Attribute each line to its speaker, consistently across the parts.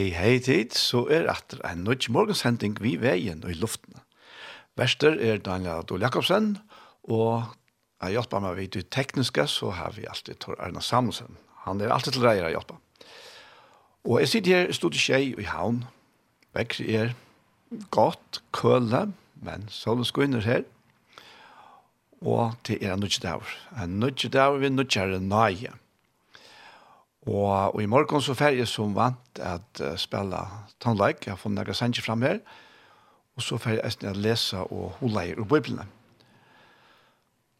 Speaker 1: Hei, hei tid, så er etter en nødt morgenshending vi veien og i luften. Verster er Daniel Adol Jakobsen, og jeg hjelper meg vidt i tekniske, så har vi alltid Tor Arne Samuelsen. Han er alltid til reier å hjelpe. Og jeg sitter her, stod i tjei i havn. Vekker er godt, køle, men solen skunner her. Og det er en nødt dag. En nødt dag vi nødt kjære nøye. Og, og i morgen så fer jeg som vant at uh, spille tannleik. Jeg har funnet noen sanger frem her. Og så fer jeg eisen at lese og holeier og biblene.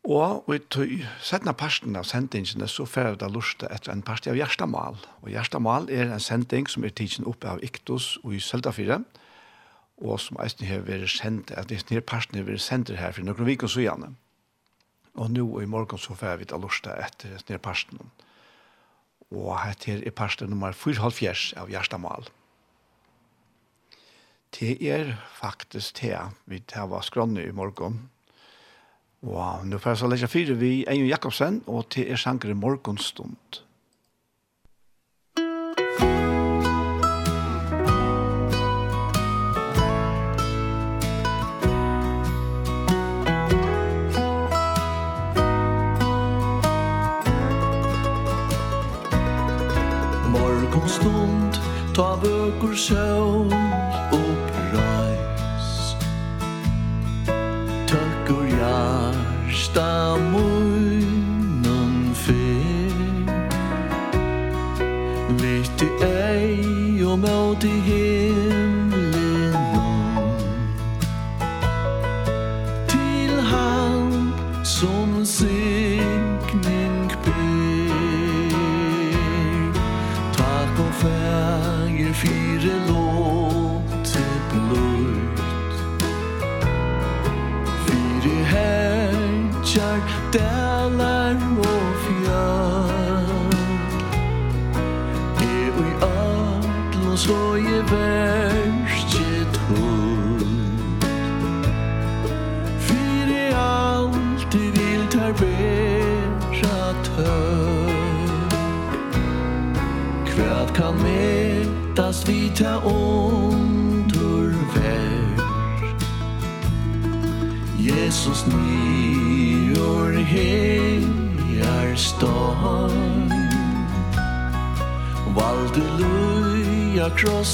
Speaker 1: Og, og i tøy, settene parten av sendingene så fer jeg da lurte etter en parti av Gjerstamal. Og Gjerstamal er en sending som er tidsen oppe av Iktus og i Søltafire. Og som eisen har vært sendt, at denne parten har vært sendt her for noen viker så gjerne. Og nå i morgen så fer vi da lurte etter denne parten. Og og hette her er parsten nummer 4,5 av Gjerstamal. Det er faktisk det vi tar var skrånne i morgen. Og nå får jeg så lese fire vi Eion Jakobsen, og det er sjanger i
Speaker 2: morgenstund. Ta vøkur sjål og prøys Tøkker hjärsta munnen fyr. Vitt i ei og måte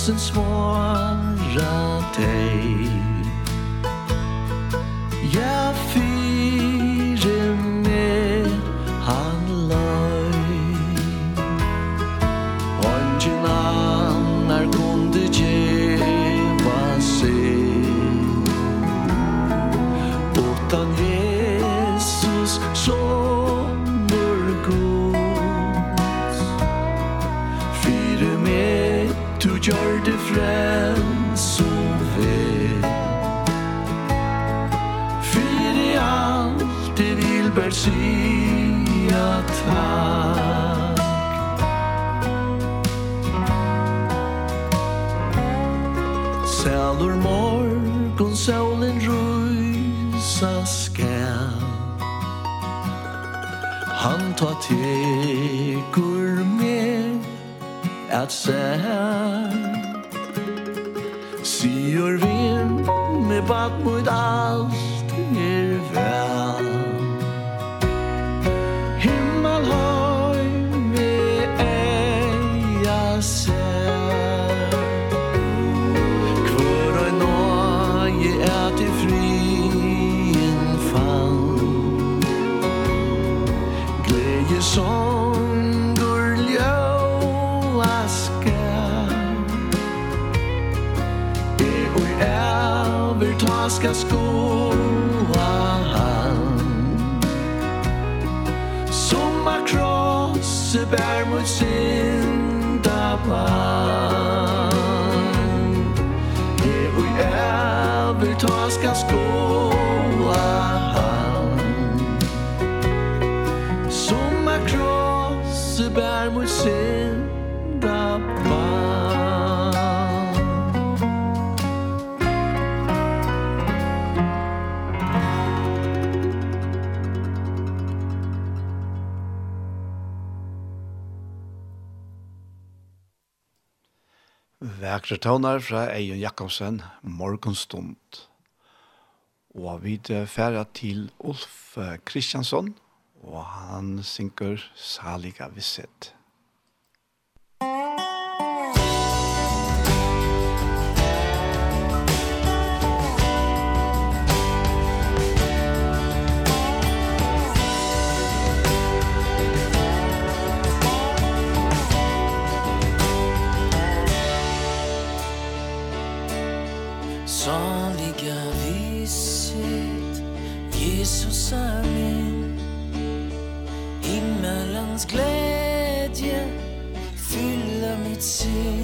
Speaker 2: and small
Speaker 1: Vakre tøvner fra Eion Jakobsen, morgenstund. Og vi færer til Ulf Kristiansson, og han synker saliga visset.
Speaker 3: Saliga viset Jesus är min Himmelens glädje. Fyller mitt
Speaker 1: sinne.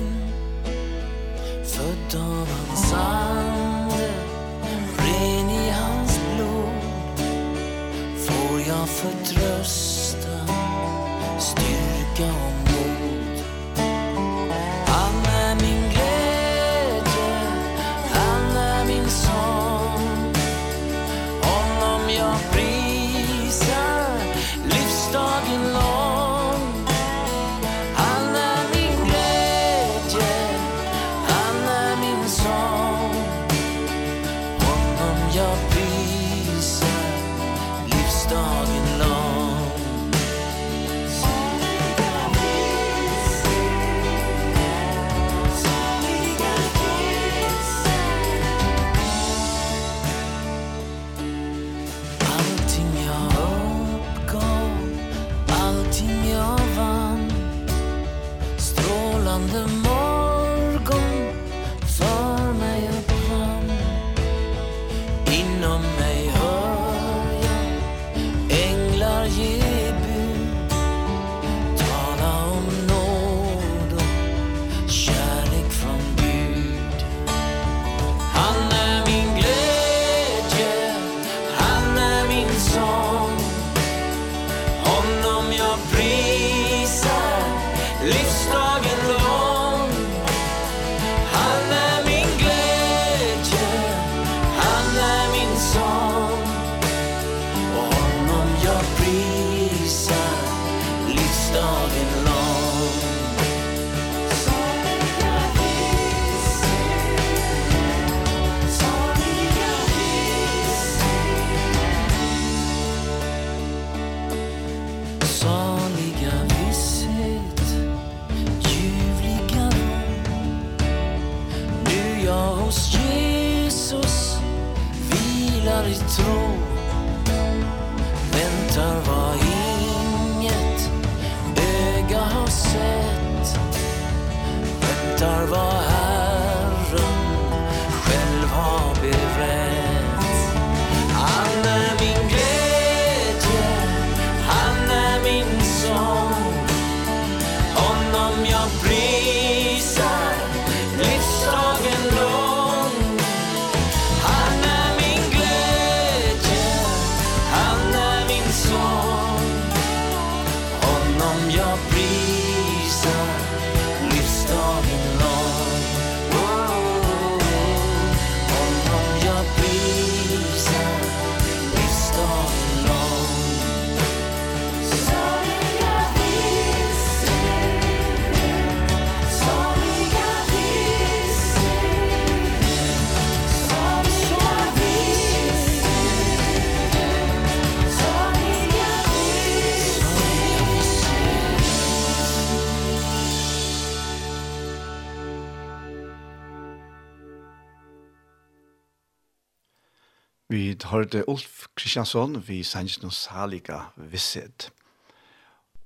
Speaker 1: hørte Ulf Kristiansson vi sannsyn og salika visset.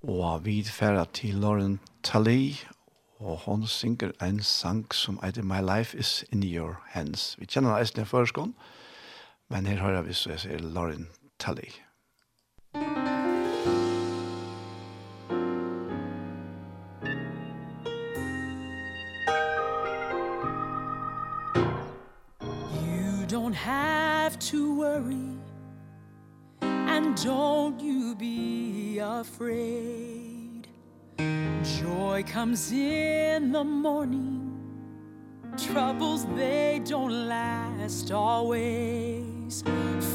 Speaker 1: Og vi færa til Lauren Talley, og hon synger en sang som heter My Life is in Your Hands. Vi kjenner henne eisen i førskånd, men her hører vi så jeg sier Lauren Talley.
Speaker 4: don't you be afraid. Joy comes in the morning. Troubles they don't last always.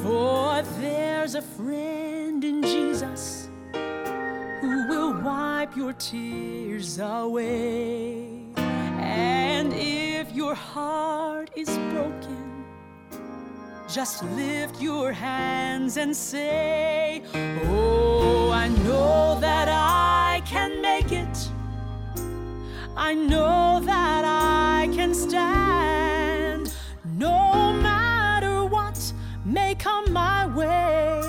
Speaker 4: For there's a friend in Jesus Who will wipe your tears away. And if your heart is broken Just lift your hands and say Oh, I know that I can make it. I know that I can stand. No matter what may come my way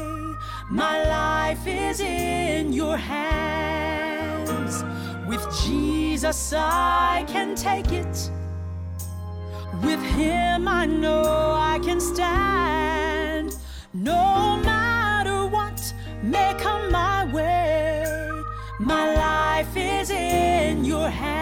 Speaker 4: My life is in your hands. With Jesus I can take it. With him I know I can stand. No matter what may come my way My life is in your hands.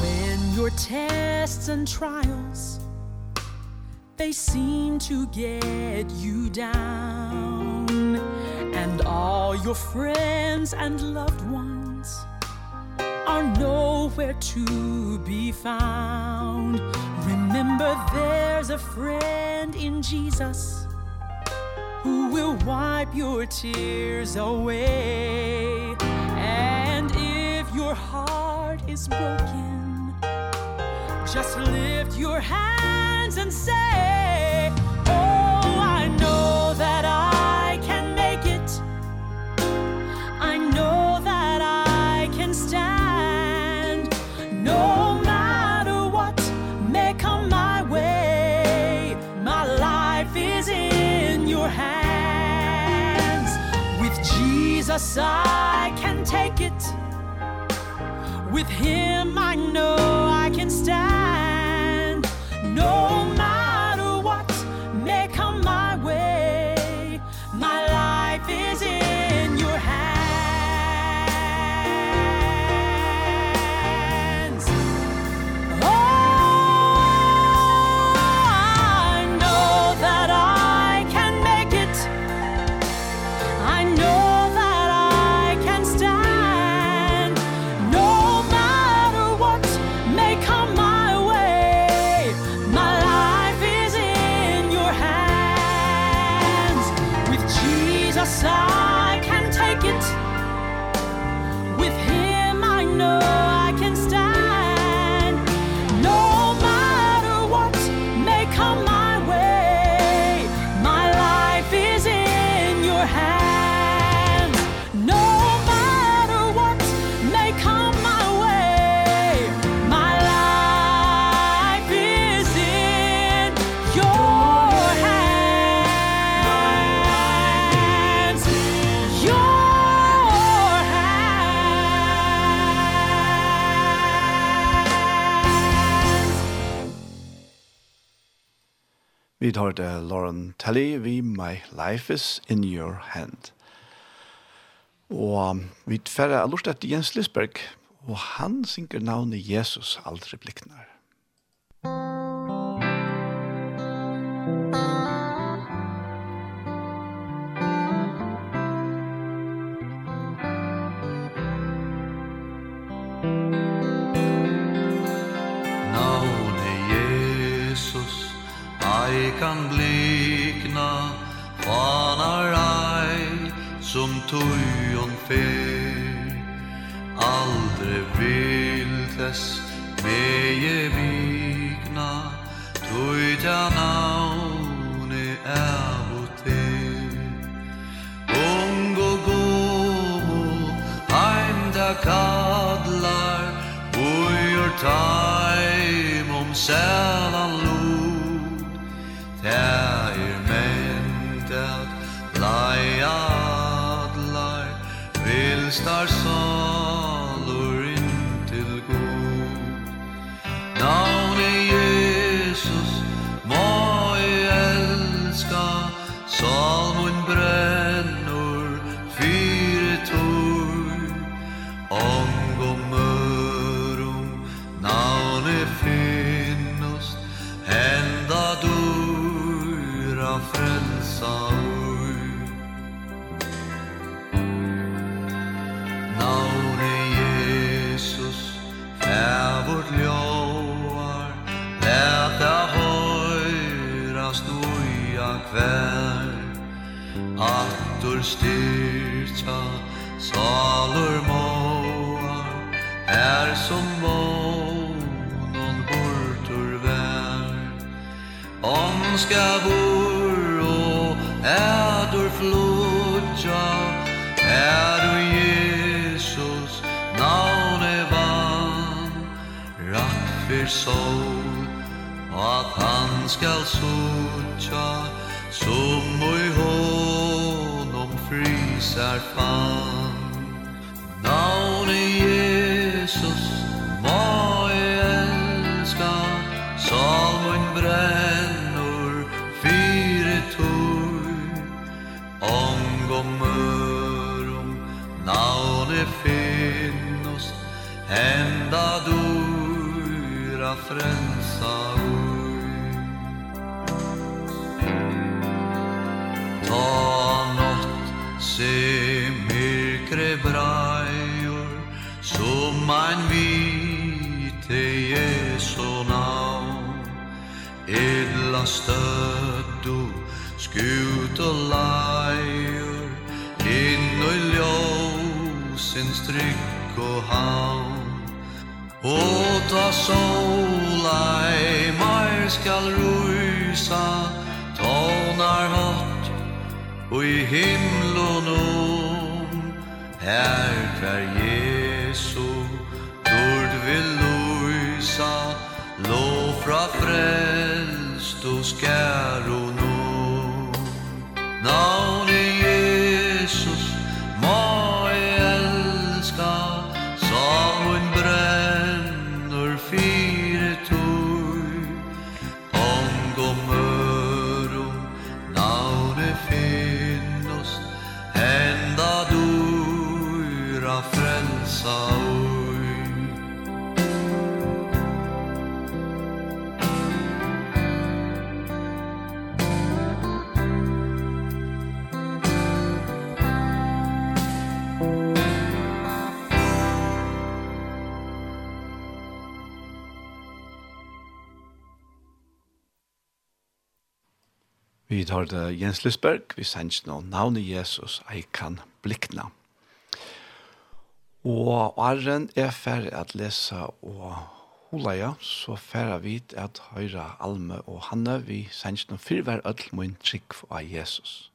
Speaker 4: When your tests and trials They seem to get you down. All your friends and loved ones Are nowhere to be found. Remember there's a friend in Jesus Who will wipe your tears away. And if your heart is broken Just lift your hands and say yes I can take it. With him I know I can stand. No
Speaker 1: Vi tar det Lauren Telly, vi My Life is in Your Hand. Og vi tverre har lurt etter Jens Lisberg, og han synker navnet Jesus aldri bliknar.
Speaker 5: Musikk ej kan blikna Fanar ei som tujon fer. Aldre vildes meje vikna Tuja naune avote Ungo gomo heimda kadlar Bujur taim om selan styrtja Salur moa er som månen bortur vær Ånska vor og ædur flodja Er du Jesus navne vann rakt fyr sol At han skal sutja Som frysar Navn Navne Jesus må jeg elska Salmon brennur Fyre tor Ong og mørum Navn navne finnos Henda dura frelsa ur Ta se myrkre brajor som ein vite Jesu navn edla støttu skut og lajor inn og ljósins trygg og havn. Og ta sola i mar skal rusa tånar hatt och i himlen om Her kvar Jesu dord vil loisa lov fra frälst och skär och nå
Speaker 1: tar det Jens Lysberg, vi sender nå navnet Jesus, jeg kan blikna. Og Arren er ferdig at lese og hulaja, så ferdig vi at høyre Alme og Hanne, vi sender nå fyrver ødel min trygg av Jesus.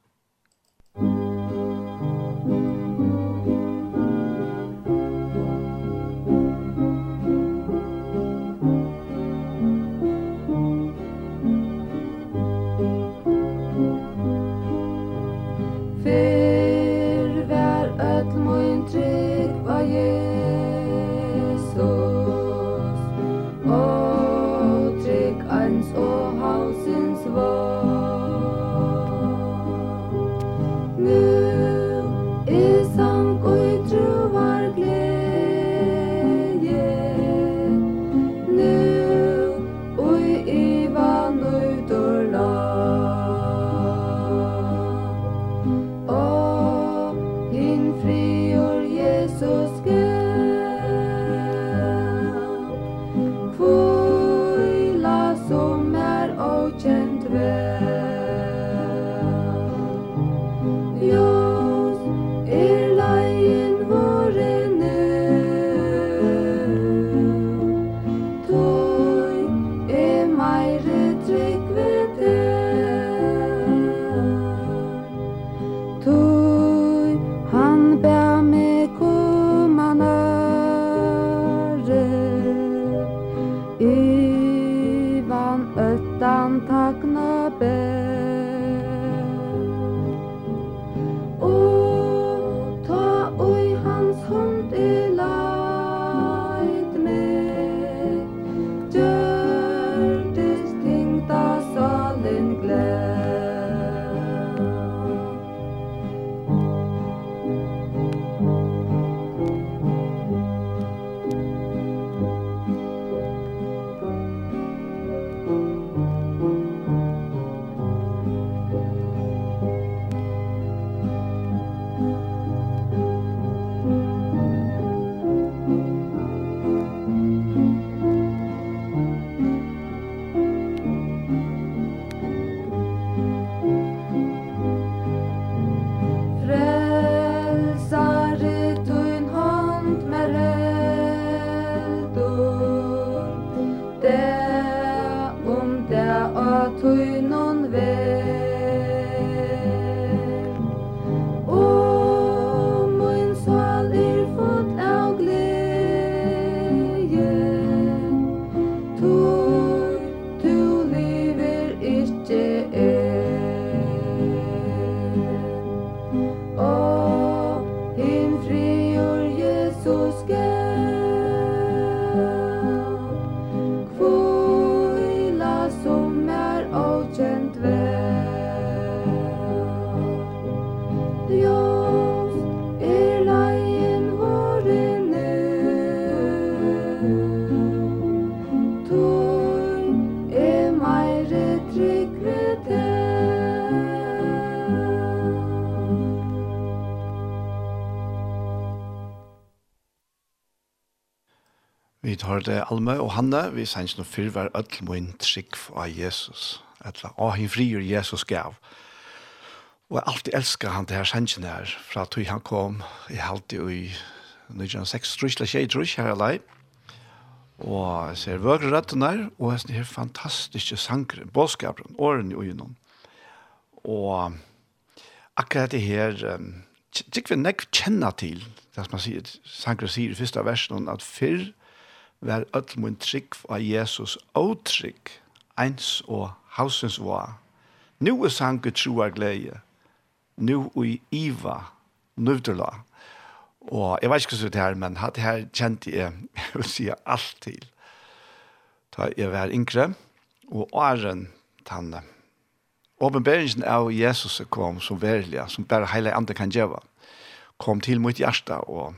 Speaker 1: det Alme og Hanne, vi sier ikke noe fyrr var öll mun trygg av Jesus. Etla, å, hin frier Jesus gav. Og jeg alltid elsker han det her sannsjen her, fra tog han kom, jeg halte jo i 1906, tror ikke jeg, tror ikke her er. Og jeg ser vøkere røttene her, og jeg ser fantastiske sanger, bådskaperen, årene i øynene. Og akkurat det her, um, tikk vi nekk kjenner til, det som man sier, sanger sier i første versen, at fyrr, var öll mun trygg av Jesus åtrygg, eins og hausens var. Nu er sanke troar glede, nu i iva, nøvdela. Og jeg vet ikke hva det her, men det her kjente jeg, jeg vil si alt til. Da jeg var yngre, og åren tanne. Åbenberingen av Jesus kom som verlig, som bare hele andre kan gjøre, kom til mitt hjerte, og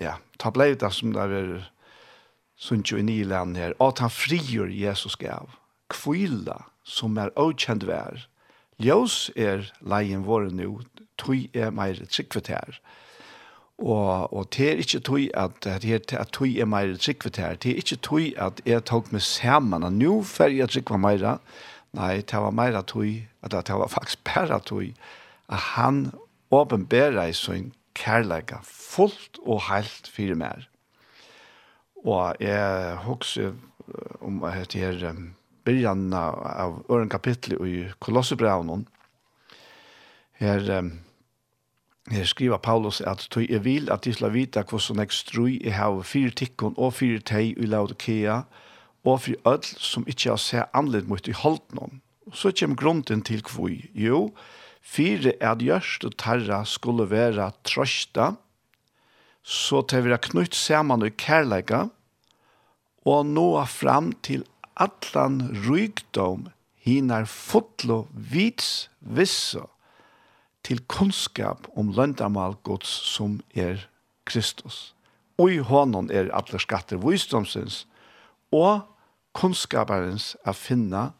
Speaker 1: ja, ta blei det som det var som ikke i land her, at han frigjør Jesus gav, kvila som er åkjent vær, ljøs er leien våre nå, tog er meir tryggvet her. Og, og det er ikke tog at, at, er, at tog er meir tryggvet her, det er ikke tog at jeg tok med sammen, og nå fer jeg tryggva meira, nei, det var meira tog, at det var faktisk bare tog, at han åpenberer i sin kærleika fullt og heilt fyrir mer. Og jeg husker om at det er um, byrjan av øren kapittel i Kolossebraunen. Her, um, her skriver Paulus at «Tøy er vil at de skal vite hvordan jeg strøy i hav fire tikkun og fire tei i Laudikea, og for ødel som ikke har sett anledd mot i holdt noen. Så kommer grunden til kvui. Jo, fire er gjørst og tarra skulle være trøsta, så til vi har knytt sammen i kærleika, og nå fram til atlan rykdom hinar fotlo vits visso til kunnskap om løndamal gods som er Kristus. Og i hånden er alle skatter visdomsins og kunnskaparens a finna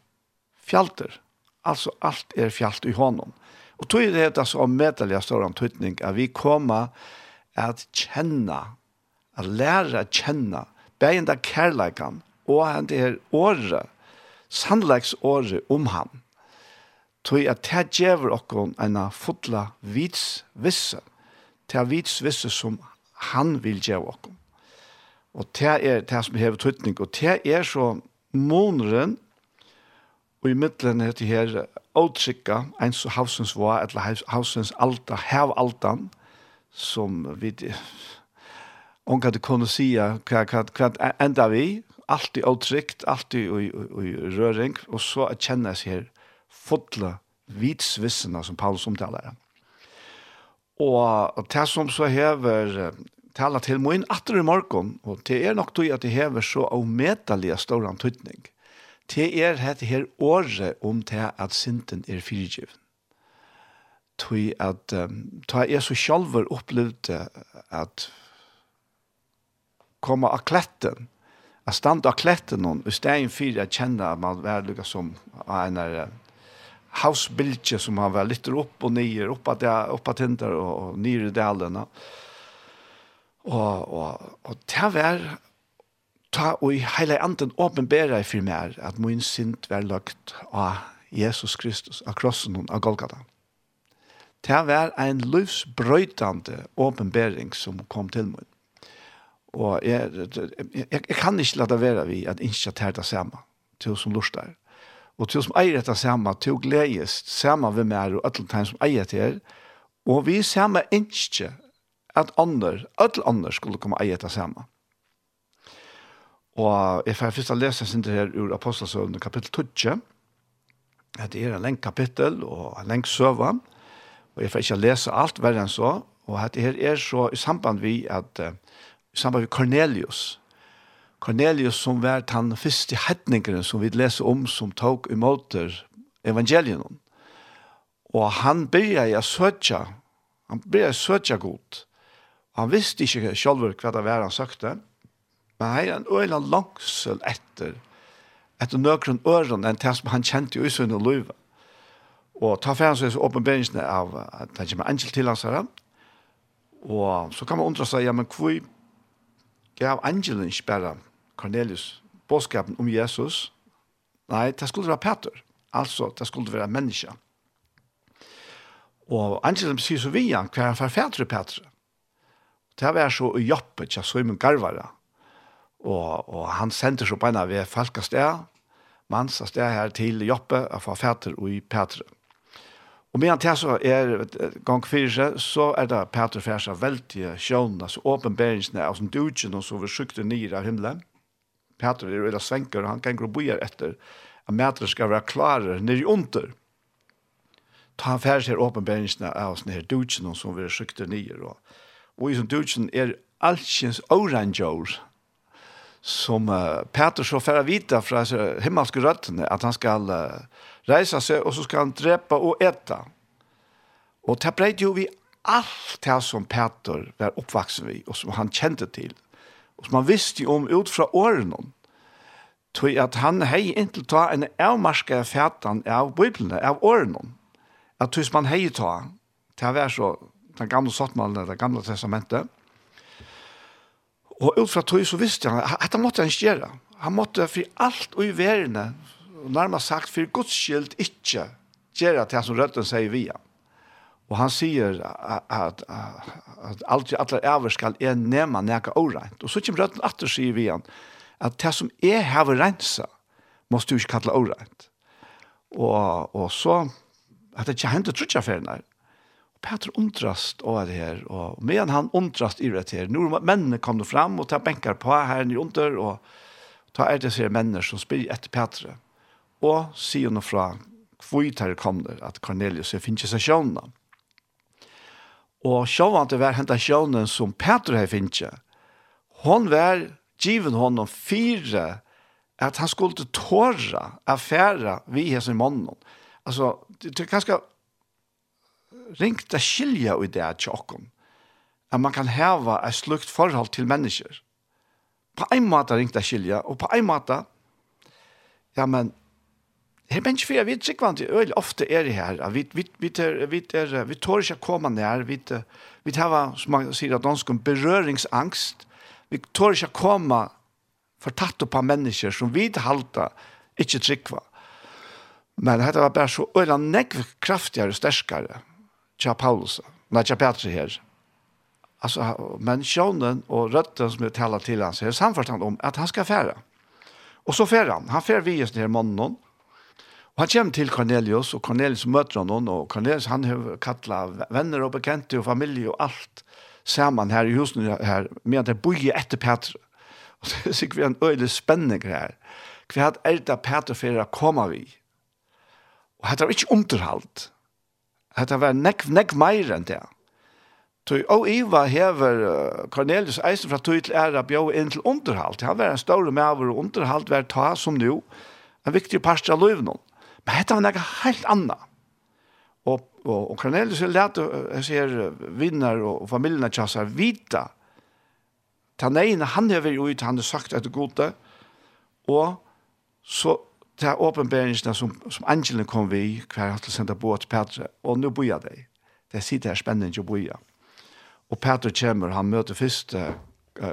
Speaker 1: fjalter. Altså alt er fjalt i hånden. Og tog det heter så ommedelige større tøytning at vi kommer at kjenne, at lære å kjenne bægen der kærleikan, og han det her året, sannleiksåret om han, tog at det gjør okkon en fotla vits visse, det vits visse som han vil gjøre okkon. Og det er det som hever tøytning, og det er så måneren, og i midtelen er det her åtrykka, en så havsens var, eller havsens alta, hev altan, som vi hon kan kunna säga vad vad vad ända vi alltid otryggt alltid i i röring och så att känna sig här fotla vitsvissna som Paulus omtalar. og det som så hever talat til min atter i morgen, og det er nok tog at det hever så avmedelige stor antydning. Det er dette her året om det at synden er fyrgiven. Tog at um, ta er så sjálfur opplevde at komma av kletten. Att stanna av kletten någon. Och stegen för att känna att man var lika som en av hausbilje som han var lite upp och ner. Upp att jag upp att hintar och, och ner i og Och, och, och det var ta och i hela anden åpenbära i för mig att min synd var lagt av Jesus Kristus av krossen av Golgata. Det var en livsbrøytande åpenbering som kom til meg. Og jeg, jeg, jeg kan ikke la det være vi at ikke tar det samme, til som lort. Og til som eier det samme, til gledes samme ved meg og alle tegn som eier til. Og vi samme ikke at andre, alle andre skulle komme eier det samme. Og jeg får først lese sin til her ur Apostelsøvn, kapittel 12. Det er en lengt kapittel og en lengt søva. Og jeg får ikke lese alt verre enn så. Og det her er så i samband vi at uh, samband med Cornelius. Cornelius som var den første hedningeren som vi leser om som tok imot evangelien. Og han begynte å søke, han begynte å søke godt. Han visste ikke selv hva det var han søkte, men han er en øyne langsel etter, etter nøkron øren enn det som han kjente i sin Løyve. Og ta ferden så er så åpenberingsene av at han kommer angel til hans herre, og så kan man undre seg, ja, men hvor gav angelen ikke bare Cornelius bådskapen om Jesus. Nei, det skulle være Peter. Altså, det skulle være menneske. Og angelen sier så vi han, hver han Peter. Det var så i jobbet, ja, så i min garvare. Og, og han sendte så på en av folkested, mannsasted her til jobbet, av forfædre og i Petre. Og medan det så er gang fire, så er det Peter Fersa veldig sjån, altså åpenberingsene av som dudgen og så vi sykte nyr av himmelen. Peter er jo eller svenker, og han kan gå bojer etter at mætere skal være klare nere i under. Ta han ferdig her åpenberingsene av sånne her dudgen og så vi sykte nyr. Og, og i sånn dudgen er altkjens oranjår, som uh, Peter så færre vita fra himmelske røttene, at han skal uh, reisa seg, og så skal han drepa og eta. Og det breit jo vi alt det som Peter var oppvaksen vi, og som han kjente til, og som han visste om ut fra årene, tog at han hei inntil ta en avmarska fætan av Bibelen, av årene, at hvis man hei ta, til å være så den gamle sottmannen, det gamle testamentet, og ut fra tog så visste han, at han måtte han gjøre. Han måtte for alt og i verene, nærmest sagt, for Guds skyld ikke gjør det som rødden sier via. Og han sier at, at, at alt i alle øver skal er nema neka åreint. Og så kommer rødden atter sier vi han, at det som er her rensa, måste du ikke kalle åreint. Og, og så, at det ikke hendte trutja ferner. Og Peter undrast av det her, og medan han undrast i det her, når mennene kom fram og tar benkar på her nere under, og ta er det seg mennene som spyr etter Petre og sier noe fra kvitar kommer at Cornelius er finnes seg sjøvna. Og sjøvna var hver hentet sjøvna som Peter har finnes. Hon var given honom fire at han skulle tåre affæra vi her som mannen. Altså, det er ganske ringt å skilja i det til åkken. At man kan heva et slukt forhold til mennesker. På en måte ringt å skilja, og på en måte, ja, men Her men ikke vi er til øyelig ofte er det her. Vi, vi, vi, er, vi, er, vi tår ikke å komme nær. Vi, vi har, som man sier at dansk, berøringsangst. Vi tår ikke komme for tatt opp av mennesker som vi halter ikke trykva. Men dette var bare så øyelig nekv kraftigere og sterskere Tja Paulus. Nei, tja Petri her. Altså, men sjånen og røtten som vi taler til hans her, samforstand om at han skal fære. Og så fære han. Han fære vi i denne måneden, Og han kommer til Cornelius, og Cornelius møter han, og Cornelius han har kattlet venner og bekjente og familie og alt sammen her i husen her, med at det bor etter Petre. Og det er sikkert en øyelig spenning her. Hva er det Petre for å komme vi? Og dette var ikke underholdt. Hetta var nekk, nekk meir enn det. Tøy, og Iva hever Cornelius eisen fra tøy til æra bjå inn til underhalt. Han var en stor maver og underhalt var ta som nu. En viktig parst av løyvnån. Men dette var noe helt annet. Og, og, og Cornelius lærte, jeg ser, vinner og familien tjasser vita ta neina, han har vært ut, han har sagt etter gode, og så ta åpenbæringene som, som angelen kom vi, hver hatt til å sende båt til Petre, og nå bor jeg deg. Det sitter her spennende å bo jeg. Og Petre kommer, han møter først uh,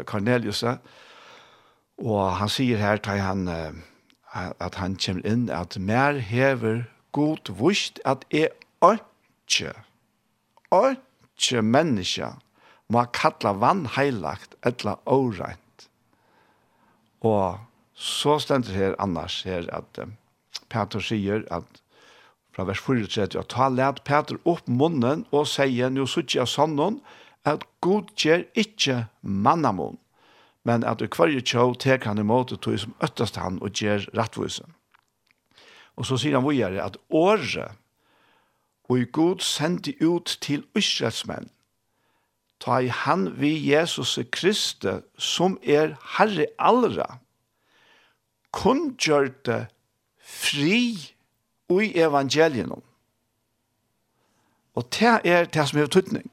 Speaker 1: Cornelius, og han sier her til han, uh, at han kommer inn, at mer hever god vust at er ikke, ikke menneske må kalla vann heilagt eller åreint. Og så stender her annars her at uh, Peter sier at fra vers 4 at ta let Peter opp munnen og sier, nå sier jeg sånn at god gjør ikke mannamon men at du kvarje tjå tek han imot tog som øttast han og gjer rattvisen. Og så sier han vujere at året og i god sendi ut til Israelsmenn ta i han vi Jesus Kristi som er Herre allra kun gjørte fri ui evangelien. Og det er det som er tydning.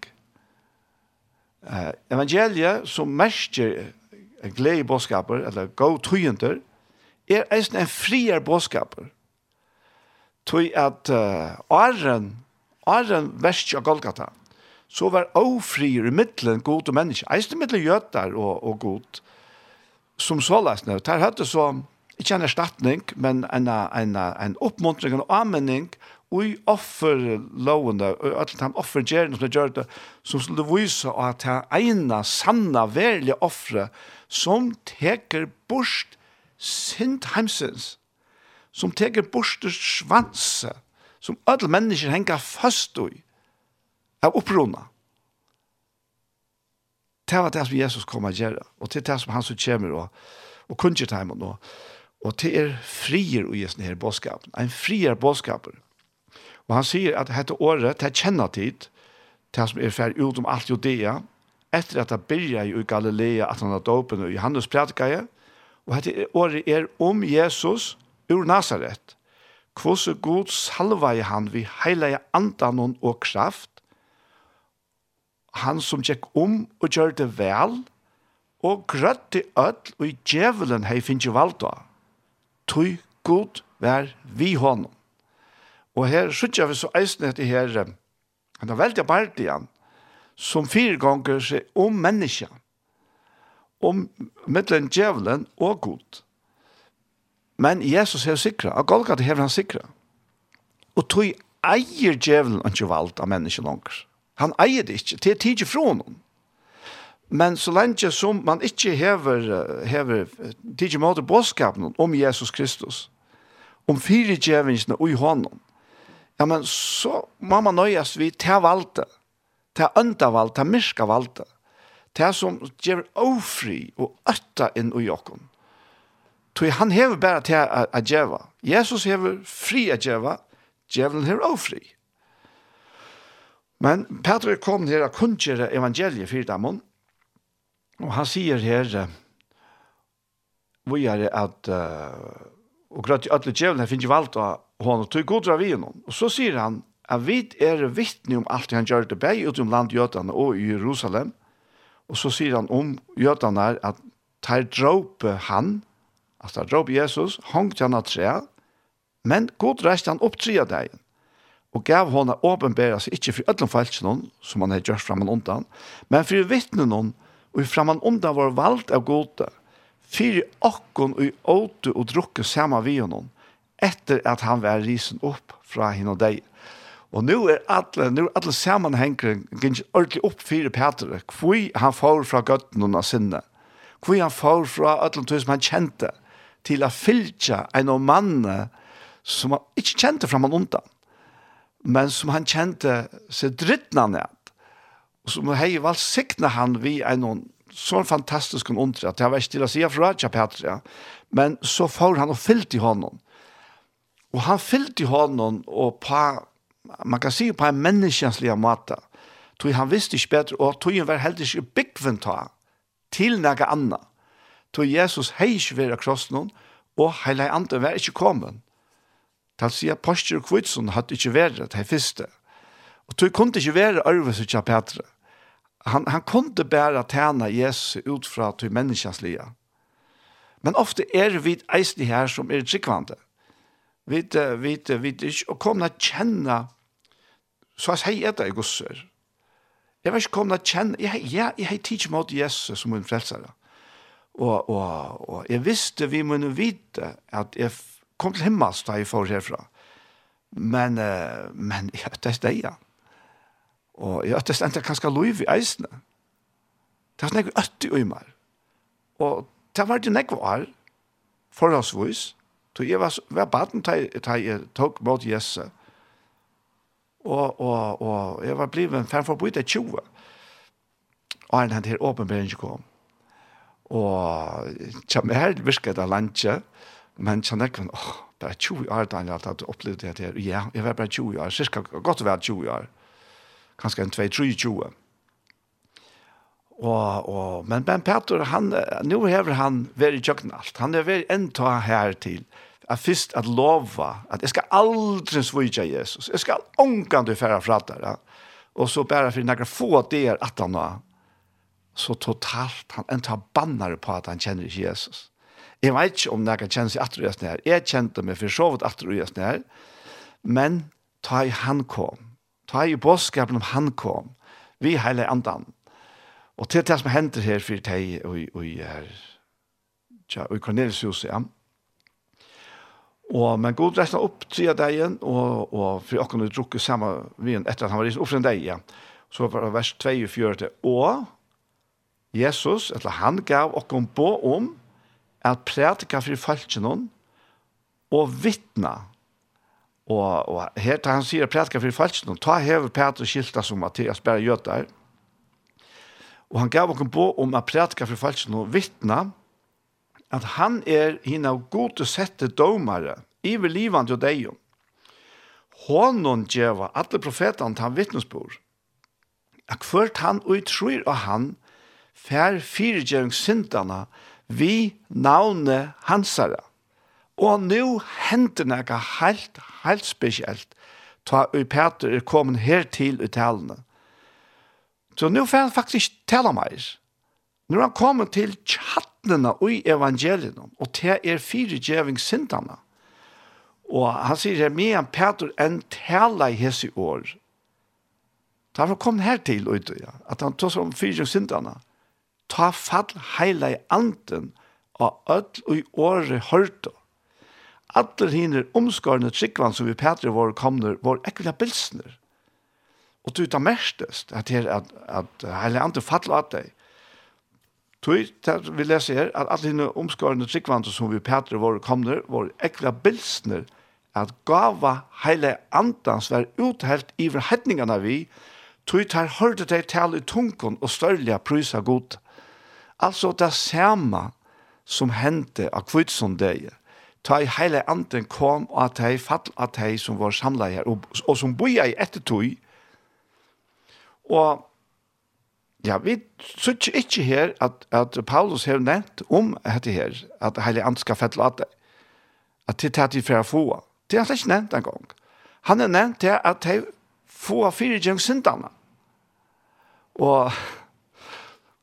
Speaker 1: Uh, evangeliet som merker glede bådskaper, eller gå tøyenter, er eisen en frier bådskaper. Tøy at uh, åren, åren verst av Golgata, så var ofrier i middelen god og menneske, eisen i middelen gjøter og, og god, som så løsne. Der hadde så, ikke en erstatning, men en, en, en oppmuntring, en anmenning, og offerlovene, og alle de offergjerne som er gjør det, som skulle vise at det ene, sanne, verlige offre som teker bort sint heimsins, som teker bort svanse, som alle mennesker henger fast i, av opprona. Det var det som Jesus kom å gjøre, og det er det som han som kommer og, og kunnskjer til hjemme nå. Og det er frier og gjøre denne bådskapen, en frier bådskaper. Og han sier at dette året, det er kjennet tid, det som er ferdig ut om alt Judea, etter at det började i Galilea at han har dopen och Johannes predikade og hette året er om Jesus ur Nazaret kvosse god salva i han vi heilige andan og kraft? Han som gikk om og gjør det vel og grøtte öll og i djevelen hei finnje valda. Tøy god vær vi honom og her sykja vi så eisne etter her han er veldig bært igjen som fire ganger seg om menneska, om mittelen djevelen og god. Men Jesus er sikra, og Golgata hever han sikra. Og tog eier djevelen ikke valgt av menneska langer. Han eier det ikke, det er tid fra honom. Men så lenge som man ikke hever, hever tidlig måte bådskapen om Jesus Kristus, om fire djevelsene og i honom, ja, men så må man nøyes vi til valgte ta øndavald, ta myrka valda, ta som gjør ofri og øtta inn i jokken. Toi han hever bare til a djeva. Jesus hever fri a djeva, djevelen hever ofri. Men Petra kom her og kunngjere evangeliet for dem, og han sier her, vi er at, uh, og grøtt i ødelig djevelen finner valgt av honom, tog god av vi Og så sier han, at vi er vittne om alt han gjør det bæg ut om land landgjøtene og i Jerusalem. Og så sier han om gjøtene her at tar dråpe han, at tar dråpe Jesus, hongt han av trea, men god reiste han opp trea deg, og gav henne åpenbæra seg ikke for ødelen falsk noen, som han har gjort framman undan, men for vittne noen, og framman undan var valgt av gode, for åkken og åte og drukke samme vi noen, etter at han var risen opp fra henne og deg. Og nå er alle, nå er alle sammenhengere gynns ordentlig opp fire Petre, hvor han får fra gøttene av sinne, hvor han får fra alle tog som han kjente, til å fylke en av mannene som han ikke kjente fra man undan, men som han kjente seg drittene ned, og som hei valgsikne han vi en av sånn fantastisk en undre, at jeg var ikke til å si fra Raja Petre, men så får han og fyllte i hånden, og han fyllte i hånden og på man kan si på en menneskenslig måte, tog han visste ikke bedre, og tog han var heldig ikke byggven ta til noe annet. Tog Jesus hei ikke være kross noen, og hele andre var ikke kommet. Tal sier Postur og Kvitsen hadde ikke vært det første. Og tog kunne ikke være arvet til Petre. Han, han kunne bare tjene Jesus ut fra til menneskens liv. Men ofte er vi eisne her som er tryggvande. Vi, vet, vi, vet, vi, vi, vi, vi, vi, vi, Så jeg sier det i gosser. Jeg var ikke kommet til å kjenne, jeg, jeg, jeg har tidlig mot Jesus som min frelsere. Og, og, og jeg visste vi må vite at jeg kom til himmels da jeg får herfra. Men, uh, men jeg vet det, er ja. Og jeg vet øttes enda kanskje lov i eisene. Det var nekve øtte i meg. Og det var det nekve år, forholdsvis. Så jeg var, var baden da jeg tok mot Jesus og, og, og jeg var blivet fem for å bytte 20. Og han hadde her åpenbering kom. Og kjem her virket av landet, men kjem jeg åh, oh, bare 20 år da jeg hadde opplevd det her. Ja, jeg var bare 20 år, cirka godt å være 20 år. Kanskje en 2-3-20 år. Og, og, men Ben Petter, han, nå hever han vært i kjøkken alt. Han er vært en ta her til. Og at først at lova at jeg skal aldri svika Jesus. Jeg skal ångan du færa fra der. Og så bare for några få der at han var så totalt han en tar på at han kjenner ikke Jesus. Jeg vet ikke om jeg kjenner seg atter og gjøsne her. Jeg kjente meg for så vidt atter og her. Men ta i han kom. Ta i bådskapen om han kom. Vi heile andan. Og til det som henter her for deg og i her. Tja, og i Cornelius huset, ja. Og men god resten opp tre dagen, og, og for jeg kunne drukke samme vin etter at han var risen opp for en dag, ja. Så var det vers 24, og Jesus, eller han gav okken på om at prædika for falskjennom og vittna. Og, og her tar han sier prædika for falskjennom, ta hever Peter skilta som Mattias bare gjør der. Og han gav okken på om at prædika for falskjennom og vittna, at han er hina gode sette domare, iver livande og deion. Honon djeva, alle profetene han vittnesbor, at hvert han utrur av han, fær fyrirgjøringssintene vi navne hansara. Og nu hender nega helt, helt spesielt, ta ui Peter er kommet her til i talene. Så nu får han faktisk tala meir. Når han kommer til tjattnene i evangeliet, og til er fire djevingssintene, og han sier her, «Me en Peter en tale i hese år. Derfor kom her til, ja, at han tog som fire djevingssintene, ta fall heila i anden, og ødel og i året hørte. Alle hiner omskårende tryggvann som vi Peter var komne, var ekvile bilsner. Og du tar mestest at her at, at heile anden faller av deg. Tui, der vi leser her, at alle henne omskårende tryggvandre som vi Petre våre komner, var ekla bilsner, at gava heile andans var uthelt i verhetningene vi, tui tar hørte deg tale i tungen og størlige prysa god. Altså det samme som hendte av kvitsunddeie. Ta i heile anden kom og at hei fall at hei som var samla her, og, og som boi i etter tog Og Ja, vi sier ikke her at, at Paulus har nevnt om dette her, at Heilig Ant skal fettle at det, at det er til for å få. Det har han ikke nevnt en gang. Han har nevnt det at de få fire gjengsyndene. Og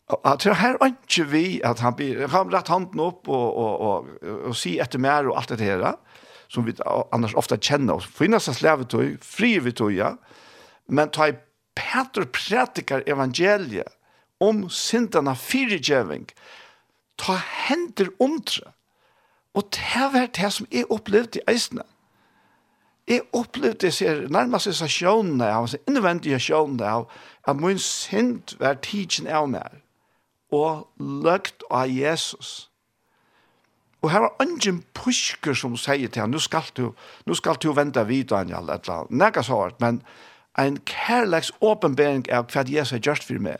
Speaker 1: Jeg tror her er ikke vi at han blir, han rett handen opp og, og, og, og, og si etter mer og alt det her, som vi annars ofte kjenner oss. For innan så tog, fri vi tog, ja. Men ta i Peter prætikar evangeliet om syndene fyrirgjeving, ta hender omtre. Og det var det som jeg opplevde i eisene. Jeg opplevde det ser nærmest disse sjånene av, disse innvendige sjånene av, at min synd var tidsen av meg, og løgt av Jesus. Og her var ingen pusker som sier til han, nå skal du, nå skal du vente videre, Daniel, et eller annet. Nei, så hardt, men en kærleks åpenbering av hva Jesus har gjort for meg.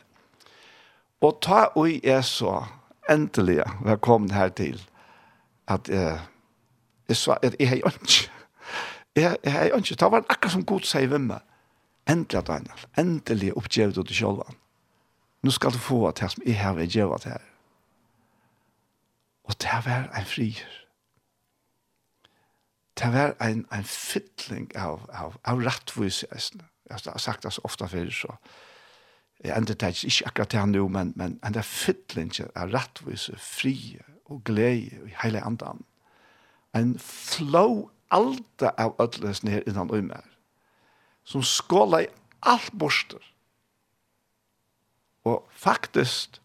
Speaker 1: Og ta og jeg så endelig velkommen her til at eh, jeg sa at jeg har ikke jeg, jeg har ikke, det var akkurat som god sier ved meg. Endelig Daniel, endelig oppgjøret du til selv nå skal du få det som jeg har vært gjøret her. Og det var en frier. Det var en, en fytling av, av, av rettvis i Østene Jeg har sagt det så ofte før, så jeg ender det ikke akkurat til han nå, men, men en der fytling er rettvis, fri og glede i hele andan. En flow alt av ødelesen her innan og mer, som skåler i alt borster. Og faktisk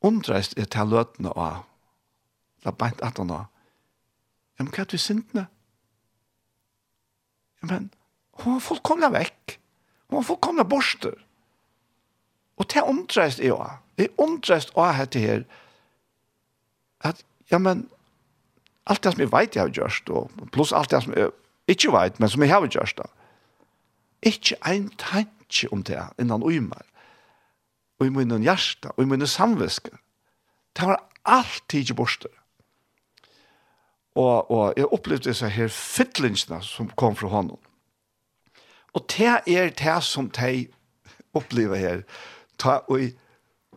Speaker 1: undreist er til løtene av, la beint at han av, ja, men hva er det vi sintene? Ja, men Hun var fullkomna vekk. Hun var fullkomna borster. Og det undrest er jo. Det undrest også til her at, ja, men alt det som jeg vet jeg har gjort, og pluss alt det som jeg ikke vet, men som jeg har gjort da, ikke en tanke om det innan uimer, og i munnen hjärsta, og i munnen samviske. Det var alltid ikke borster. Og, og jeg opplevde disse her fytlingsene som kom fra honom. Og det er det som de opplever her. Ta og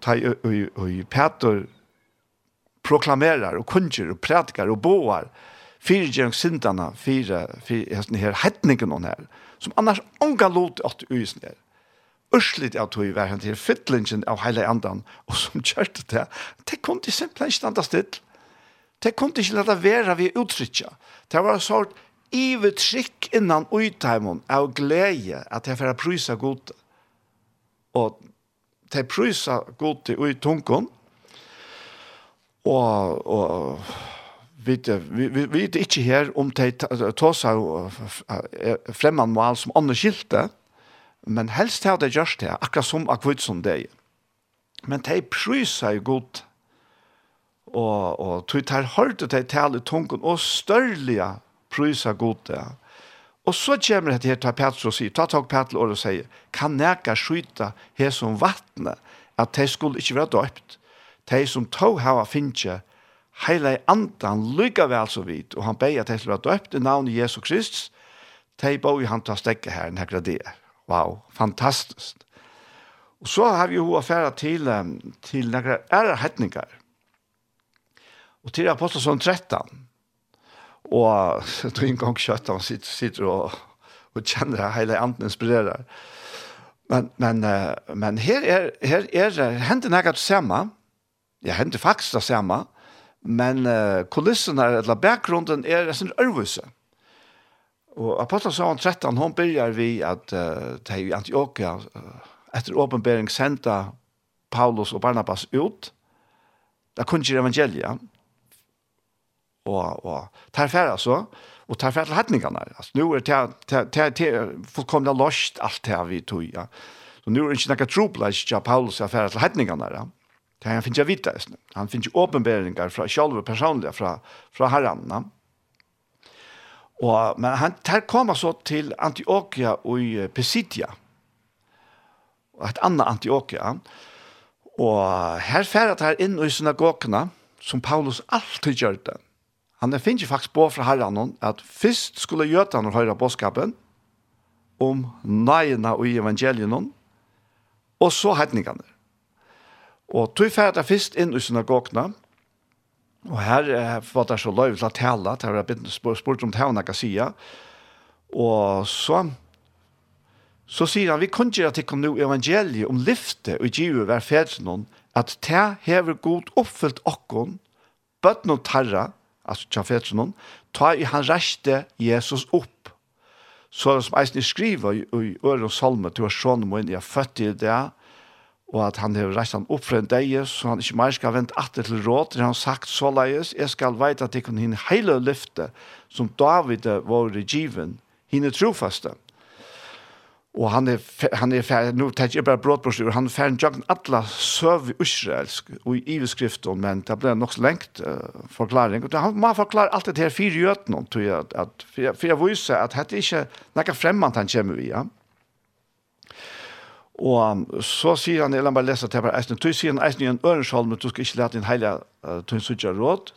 Speaker 1: ta og og Peter proklamerar og kunger og prædikar og boar fyrir gjeng sindana fyrir fyrir hesten her hetningen her som annars unga lot at uisen her. Urslit at hui var han til fytlingen av heile andan og som kjørte det det kunne de simpelthen standa still det kunne de ikke lade vera vi uttrykja det var en sort ivet trykk innan uitheimon av glede at jeg får prysa god og de prysa god i tunken og, og vi vet ikke her om de tåsa fremman mål som andre skilte men helst har de gjørst det akkurat som akkurat som det men de prysa god og, og tog tar hørt og de i tungen og størlige prøysa god det. Og så kommer det her til Petro og sier, ta tak Petro og sier, kan neka skyta her som vattnet, at de skulle ikke være døpt. De som tog hava finnkje, heila andan lykka vel så vidt, og han beg at de skulle være døpt i navnet Jesu Kristus, de bog han ta stekke her, nekra det. Wow, fantastisk. Og så har vi jo affæra til, til nekra ærehetningar. Og til Apostelsson 13, Og så en gang kjøtt, han sitter, sitter og, og kjenner det hele anden inspirerer. Men, men, men her er, her er, hender nægget det samme. Ja, hender faktisk det samme. Men uh, kulissen er, eller bakgrunden er en sånn ørvelse. Og Apostel Savan 13, hun begynner vi at uh, det er i Antioquia, uh, etter åpenbering sendte Paulus og Barnabas ut. Det kunne ikke evangeliet og, og tar færre altså, og tar færre til hetningene. Altså, nå er det fullkomna lost alt det vi tog, ja. Så nå er det ikke noe trobladj ja Paulus er færre til hetningene, ja. Det han finner ikke vita han finner ikke åpenberinger fra själva og personlige fra, fra herrene, Og, men han tar kommer så til Antiochia og Pisidia, et annet Antiochia, og her færre tar inn i synagogene, som Paulus alltid gjør det han er finnes faktisk på fra herren at først skulle gjøtene høre bådskapen om nøyene og evangelien, og så hetningene. Og tog ferdig først inn i synagogene, og her var det så løy til å tale, til å ha spurt om det kan sier. og så så sier han, vi kunne gjøre til å nå evangeliet om lyfte og givet hver fedre noen, at det hever god oppfylt okkon, bøtt noen tarra, altså tja fetsen ta i han reiste Jesus opp. Så det som eisen skriver i, i Øre og Salme, til å sjåne må inn, jeg født i det, og at han har reist han opp fra en deg, så han ikke mer skal vente atter til råd, til han sagt så leies, jeg skal vite at jeg kan hinne hele lyfte, som David var i given, hinne trofaste. Mm Og han er, han er ferdig, nå tenker jeg bare brådbordslivet, han er ferdig jagen alle søv i israelsk og i iveskriften, men det ble nok så lengt uh, forklaring. Og han må forklare alt det her fire gjøtene, tror jeg, at, for, for jeg viser at dette er ikke noe fremmant han kommer via. Og um, så sier han, eller han bare leser til bare eisen, du sier han eisen i en ørenskjold, men du skal ikke lete din heilige uh, tøynsutja råd.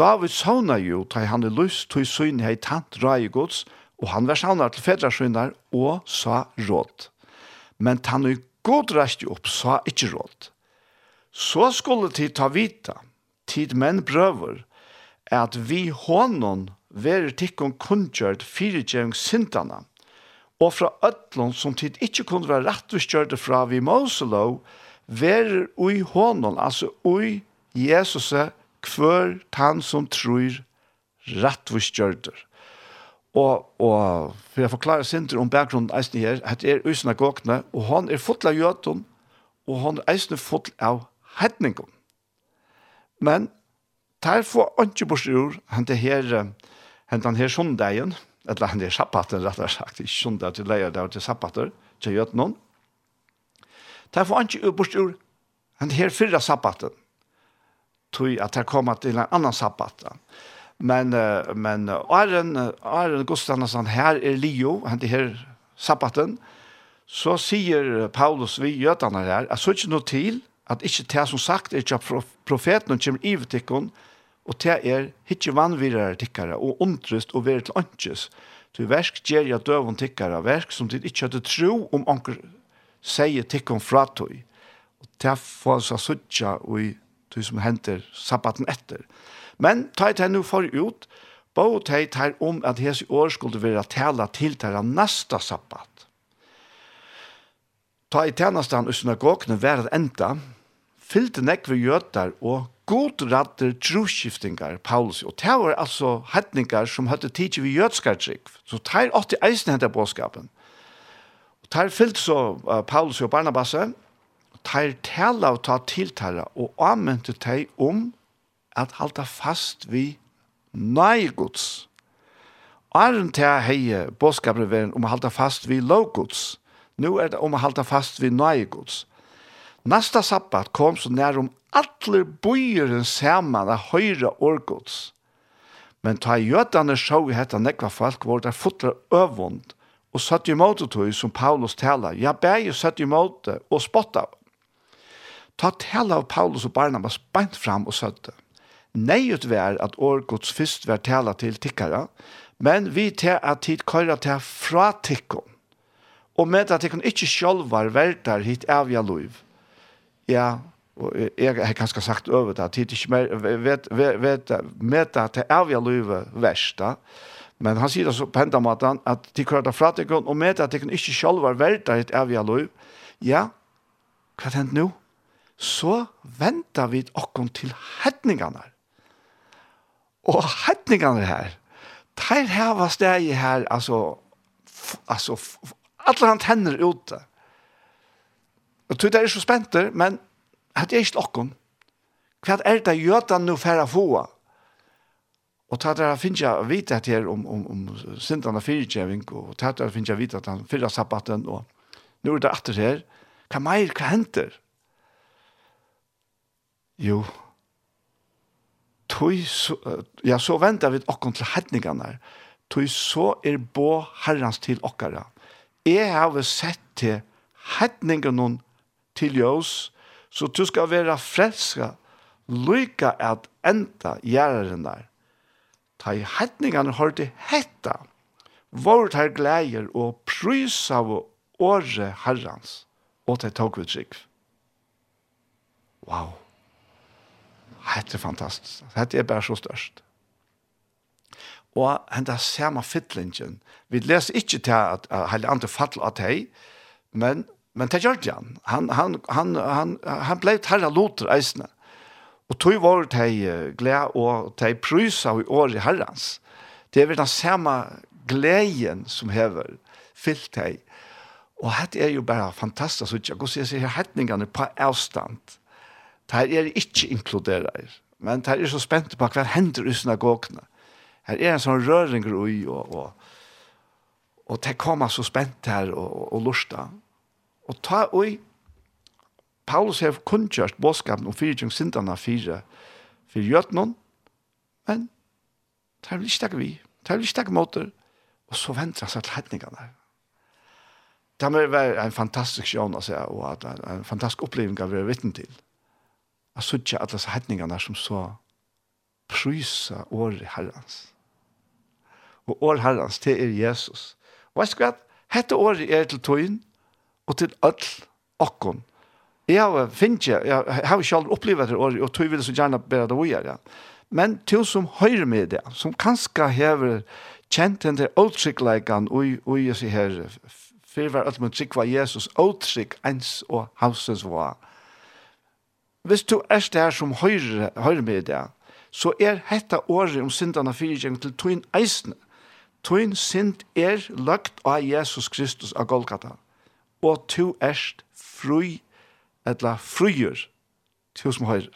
Speaker 1: David sauna jo, da han er lyst, tøy søgn hei tant, rai gods, og og han var savnar til fedrasøgnar og sa råd. Men han er god ræst opp sa ikkje råd. Så skulle tid ta vita, tid menn prøver, at vi hånden verer tikkun kundgjørt fyrirgjøring sintana, og fra ötlån som tid ikkje kunne være rettuskjørte fra vi Moselo, ver ui hånden, altså ui Jesus, kvør tann som tror rettuskjørter. Og, og for jeg forklarer Sinter om bakgrunnen eisen her, at er usen gåkne, og han er full av jøten, og han er eisen full av hedningen. Men der får han ikke bort ur, han det her, han den her sondagen, eller han her sabbaten, rett og slett, ikke sondag til leier, det er til sabbater, til gjøten Der får han ikke bort ur, han her fyrre sabbaten, tog at der kommer til en annan sabbaten. Men uh, men Arren Arren Gustafsson här är Leo, han det här sabbaten. Så säger Paulus vi jötarna här, att så inte till att inte det som sagt är ju profeten kommer i vetikon och det är inte vanvirrar tickare och ontrust och värd till anches. Du värsk ger jag dövon tickare verk som det inte hade tro om anker säger tickon fratoj. Och det får så suttja och du som händer sabbaten efter. Men ta det nu for ut, bo ta det om at hese år skulle være tala til det neste sabbat. Ta i tjenestene i synagogene hver enda, fyllte nekve ved gjøter og godradder troskiftingar, Paulus, og det var altså hetningar som høtte tidsi vi jødskartrygg, så teir åtti eisen hentet båskapen. Og teir fyllt så uh, Paulus og Barnabasse, teir tala og ta tiltara og anmente teir om at halda fast vi nei gods. Arren til heie bådskapet veren om å halda fast vi lov gods. Nå er det om å halda fast vi nei gods. Nasta sabbat kom så nær om alle bøyeren saman av høyre årgods. Men ta jødane sjå i hetta nekva folk var der fotra øvund og satt i måte tog som Paulus tala. Ja, bæg satt i måte og spotta. Ta tala av Paulus og Barnabas beint fram og søtte. Neiut vær at årgods fyrst vær tala til tikkara, men vi til at tid køyra til fra tikkon, og med at tikkon ikkje sjolvar vertar hit avja loiv. Ja, og jeg har kanskje sagt over det, at tid ikkje mer, vet, vet, vet, med at det avja loiv versta, men han sier det så på enda måten, at de køyra til fra tikkon, og med at tikkon ikkje sjolv var vertar hit avja loiv, ja, hva hent nu? Så venter vi okkon til hedningarna Og hetningene her, de var steg her, altså, f, altså, alle han tenner ute. Og tog det er så spent, men det er ikke lokken. Hva er det jødene nå for å få? Og ta der finnes jeg vite at her om, om, om sintene fyrtjeving, og ta der finnes jeg vite at han fyrre sabbaten, og nå er det atter her. Hva mer, hva henter? Jo, tøy, så, ja, så venter vi okken til hedningene, tøy så er bo herrens til okkara. Jeg har sett til hedningene til jøs, så du skal være frelska, lykka at enda gjæreren der. Ta i hedningene har det hetta, vårt her gleier og prys av åre herrens, og det tog vi trygg. Wow. Hette er fantastisk. Hette er bare så størst. Og henda samme fytlingen. Vi leser ikke til at hele andre fattler av deg, men, men det gjør det han. Han, han, han, han, han ble terra loter eisene. Og tog var det glede og de prysa i år i herrens. Det er vel den samme gleden som hever fyllt deg. Og hette er jo bare fantastisk. Og så sier jeg hetningene på avstand Det er ikke inkluderer. Men det er så spent på hva hender i synagogene. Her er en sånn røring ui, og, og, og det kommer så spent her og, og, og lusta. Og ta ui, Paulus har kunnkjørt båtskapen om fire syndene fire, fire gjøtene, men det vil ikke takke vi, det vil ikke takke måter, og så venter han seg til hetningene her det har vært en fantastisk sjøn å se, og at en, en fantastisk opplevelse å være vittne til. Jeg så ikke alle hetningene som så prysa året herrens. Og året herrens, det er Jesus. Og jeg skal hette året er til tøyen og til all okkon. Jeg har finnet, jeg har ikke aldri opplevd det året, og tøy vil så gjerne bedre det året, ja. Men til som høyre med det, som kanskje hever kjent den der åtrykkleikene og, og jeg sier her, for å være alt med trykk var Jesus, åtrykk ens og hausens var hvis du er der som høyre, høyre med det, så er hetta året om syndene fyrtjeng til tøyn eisene. Tøyn synd er lagt av Jesus Kristus av Golgata. Og tu erst fri, etla frier, tu som høyre.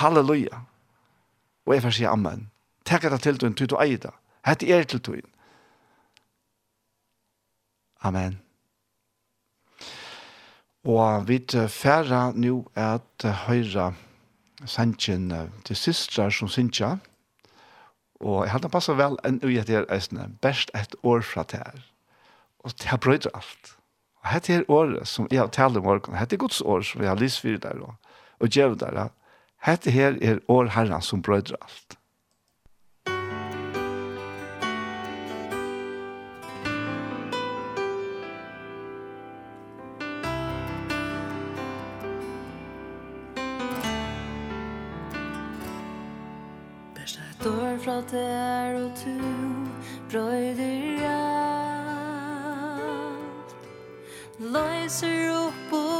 Speaker 1: Halleluja. Og jeg får si amen. Takk at det til tøyn, tøy du eier det. Hette er til tøyn. Amen. Og vi færre nå at høyre sannsyn til systrar som synsja. Og jeg hadde passet vel enn ui at etter eisne, best et år fra det her. Og det har brøyder alt. Og dette her året som jeg har talt om morgen, dette er Guds år som jeg har lyst for der og, og gjør der. Dette her er år herren som brøyder alt.
Speaker 6: alt er og tu brøyder alt Løyser opp og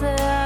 Speaker 6: til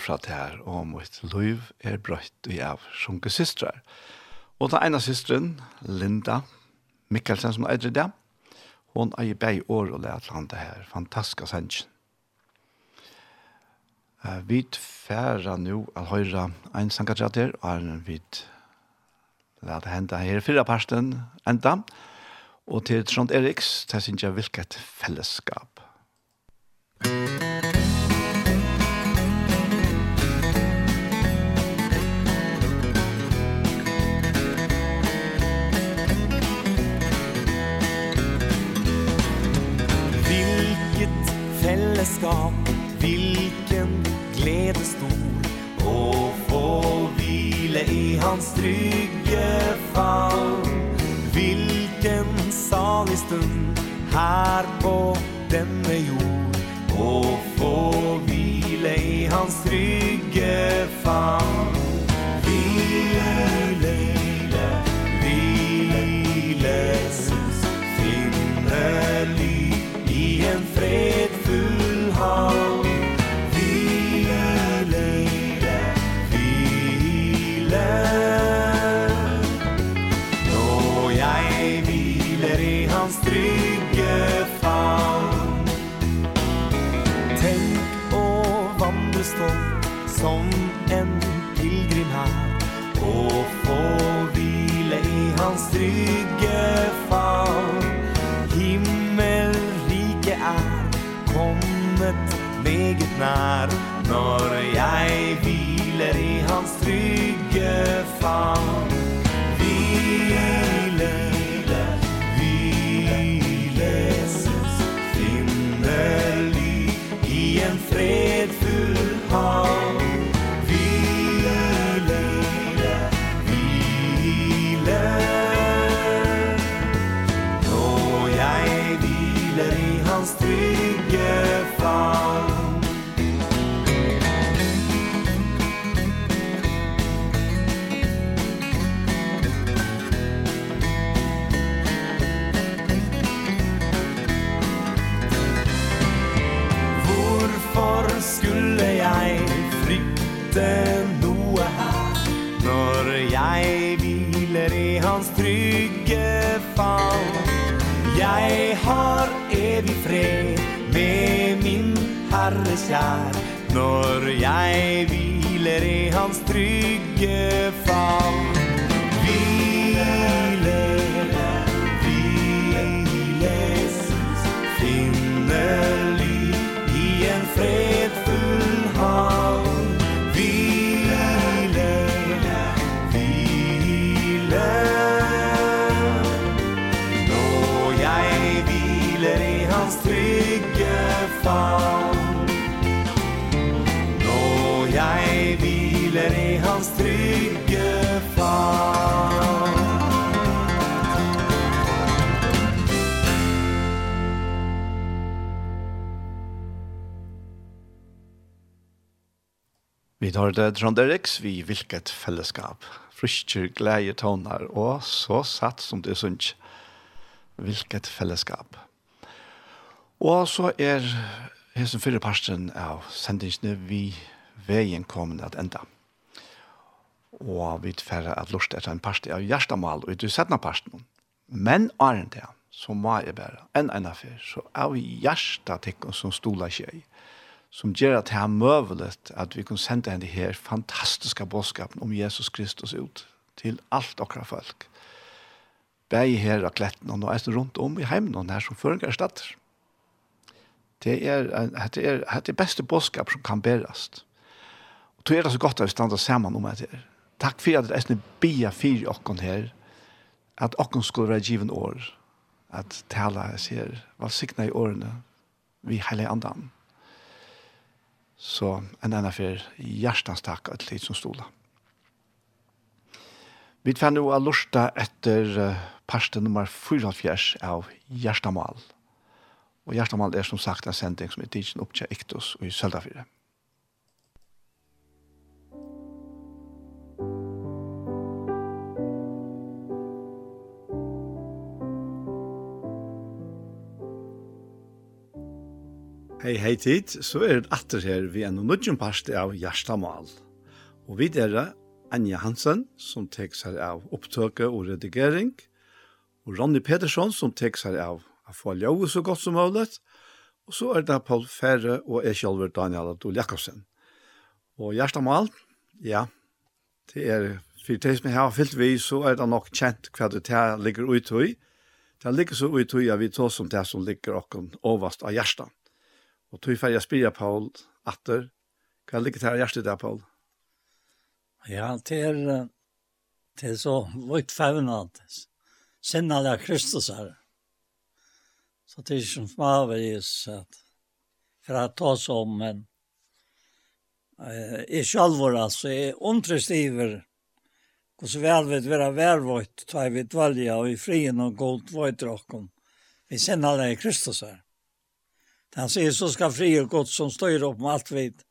Speaker 6: fra
Speaker 1: det her, og mitt liv er brøtt i av sjunke systrar. Og den ene systeren, Linda Mikkelsen, som eier det, hon eier bei år og lær til han det her, fantastisk sensjen. Uh, vi færa nu at høyra ein sankatrater, og er vi lær henda her fyrra parsten enda, og til Trond Eriks, til synes jeg vilket fellesskap.
Speaker 7: Musikk fällskap Vilken glädje stor Och få vila i hans trygge famn. Vilken salig stund Här på denne jord. Och få vila i hans trygge famn. nær Når jeg hviler i hans trygge favn. Hvile, hvile, hvile, Jesus Finne ly i en fredfull havn. Hans trygge har evig fred med min Herre kjær. Når jeg hviler i hans trygge favn
Speaker 1: har det Trond Eriks, vi vilket fellesskap. Frisker, glädje, tonar og så satt som det syns. Vilket fellesskap. Og så er hesten fyrre parsten av sendingsene vi veien kommende at enda. Og vi tverre at lort etter en parst av hjertemål, og du setter parsten. Men er det, så må jeg bare en ene fyr, så av hjertet tikkene som stoler ikke i som gjør at det er møvelet at vi kan sende henne her fantastiske bådskapen om Jesus Kristus ut til alt dere folk. Begge her av kletten og det rundt om i heimen her som føringer stedet. Det er, det er, det er beste bådskap som kan bærast. Og det er det så godt at vi stander sammen om det her. Takk for at det er bia fyr okkon her, at okkon skulle være given år, at tala, jeg sier, valsikna i årene, vi heilig andan. Så en enda for hjertens takk at litt som stola. Vi tar nå av lorsta etter parste nummer 44 av Gjerstamal. Og Gjerstamal er som sagt en sending som er tidsen opp til Iktus og i Søldafire. Hei, hei tid, så er det atter her vi er noen nødgjum parst av Gjerstamal. Og vi er Anja Hansen, som tek seg av opptøke og redigering, og Ronny Petersson, som tek seg av å få ljøve så godt som mulig, og så er det Paul Ferre og jeg selv Daniel Adol Jakobsen. Og Gjerstamal, ja, det er for det som jeg har fyllt vi, så er det nok kjent hva det ligger ut i. Det ligger så ut i at vi tar som det som ligger åkken overast av Gjerstamal. Og tog färja spira Paul atter. Hva ligger til hjertet der, Paul.
Speaker 8: Ja, det är det er så vitt fävnat. Sen alla Kristus her. Så det är som favoris at for å ta som en eh i sjalvor, altså, är ontrestiver Och så vel vil være vervått, tar vi dvalja og i frien och god vojtrokken. Vi sen alla Kristus her. Han sier så skal fri og godt som støyr opp med alt vid.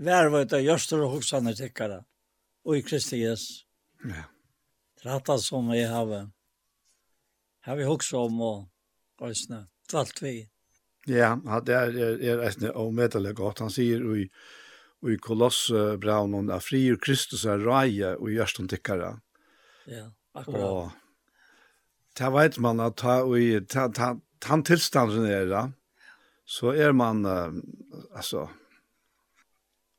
Speaker 8: Vær var det gjørster og hoksane tikkere. Og i Kristi Jesus.
Speaker 1: Ja.
Speaker 8: Tratta som vi har. Har vi hoksa om og røysene. Tvalt vi.
Speaker 1: Ja, det er, er, er omedelig godt. Han sier i, i Kolossbraunen at fri og Kristus er røye og gjørster tikkere.
Speaker 8: Ja, akkurat.
Speaker 1: Og, Det vet man at ta, ta, ta, ta, han tilstanden er da så är man uh, altså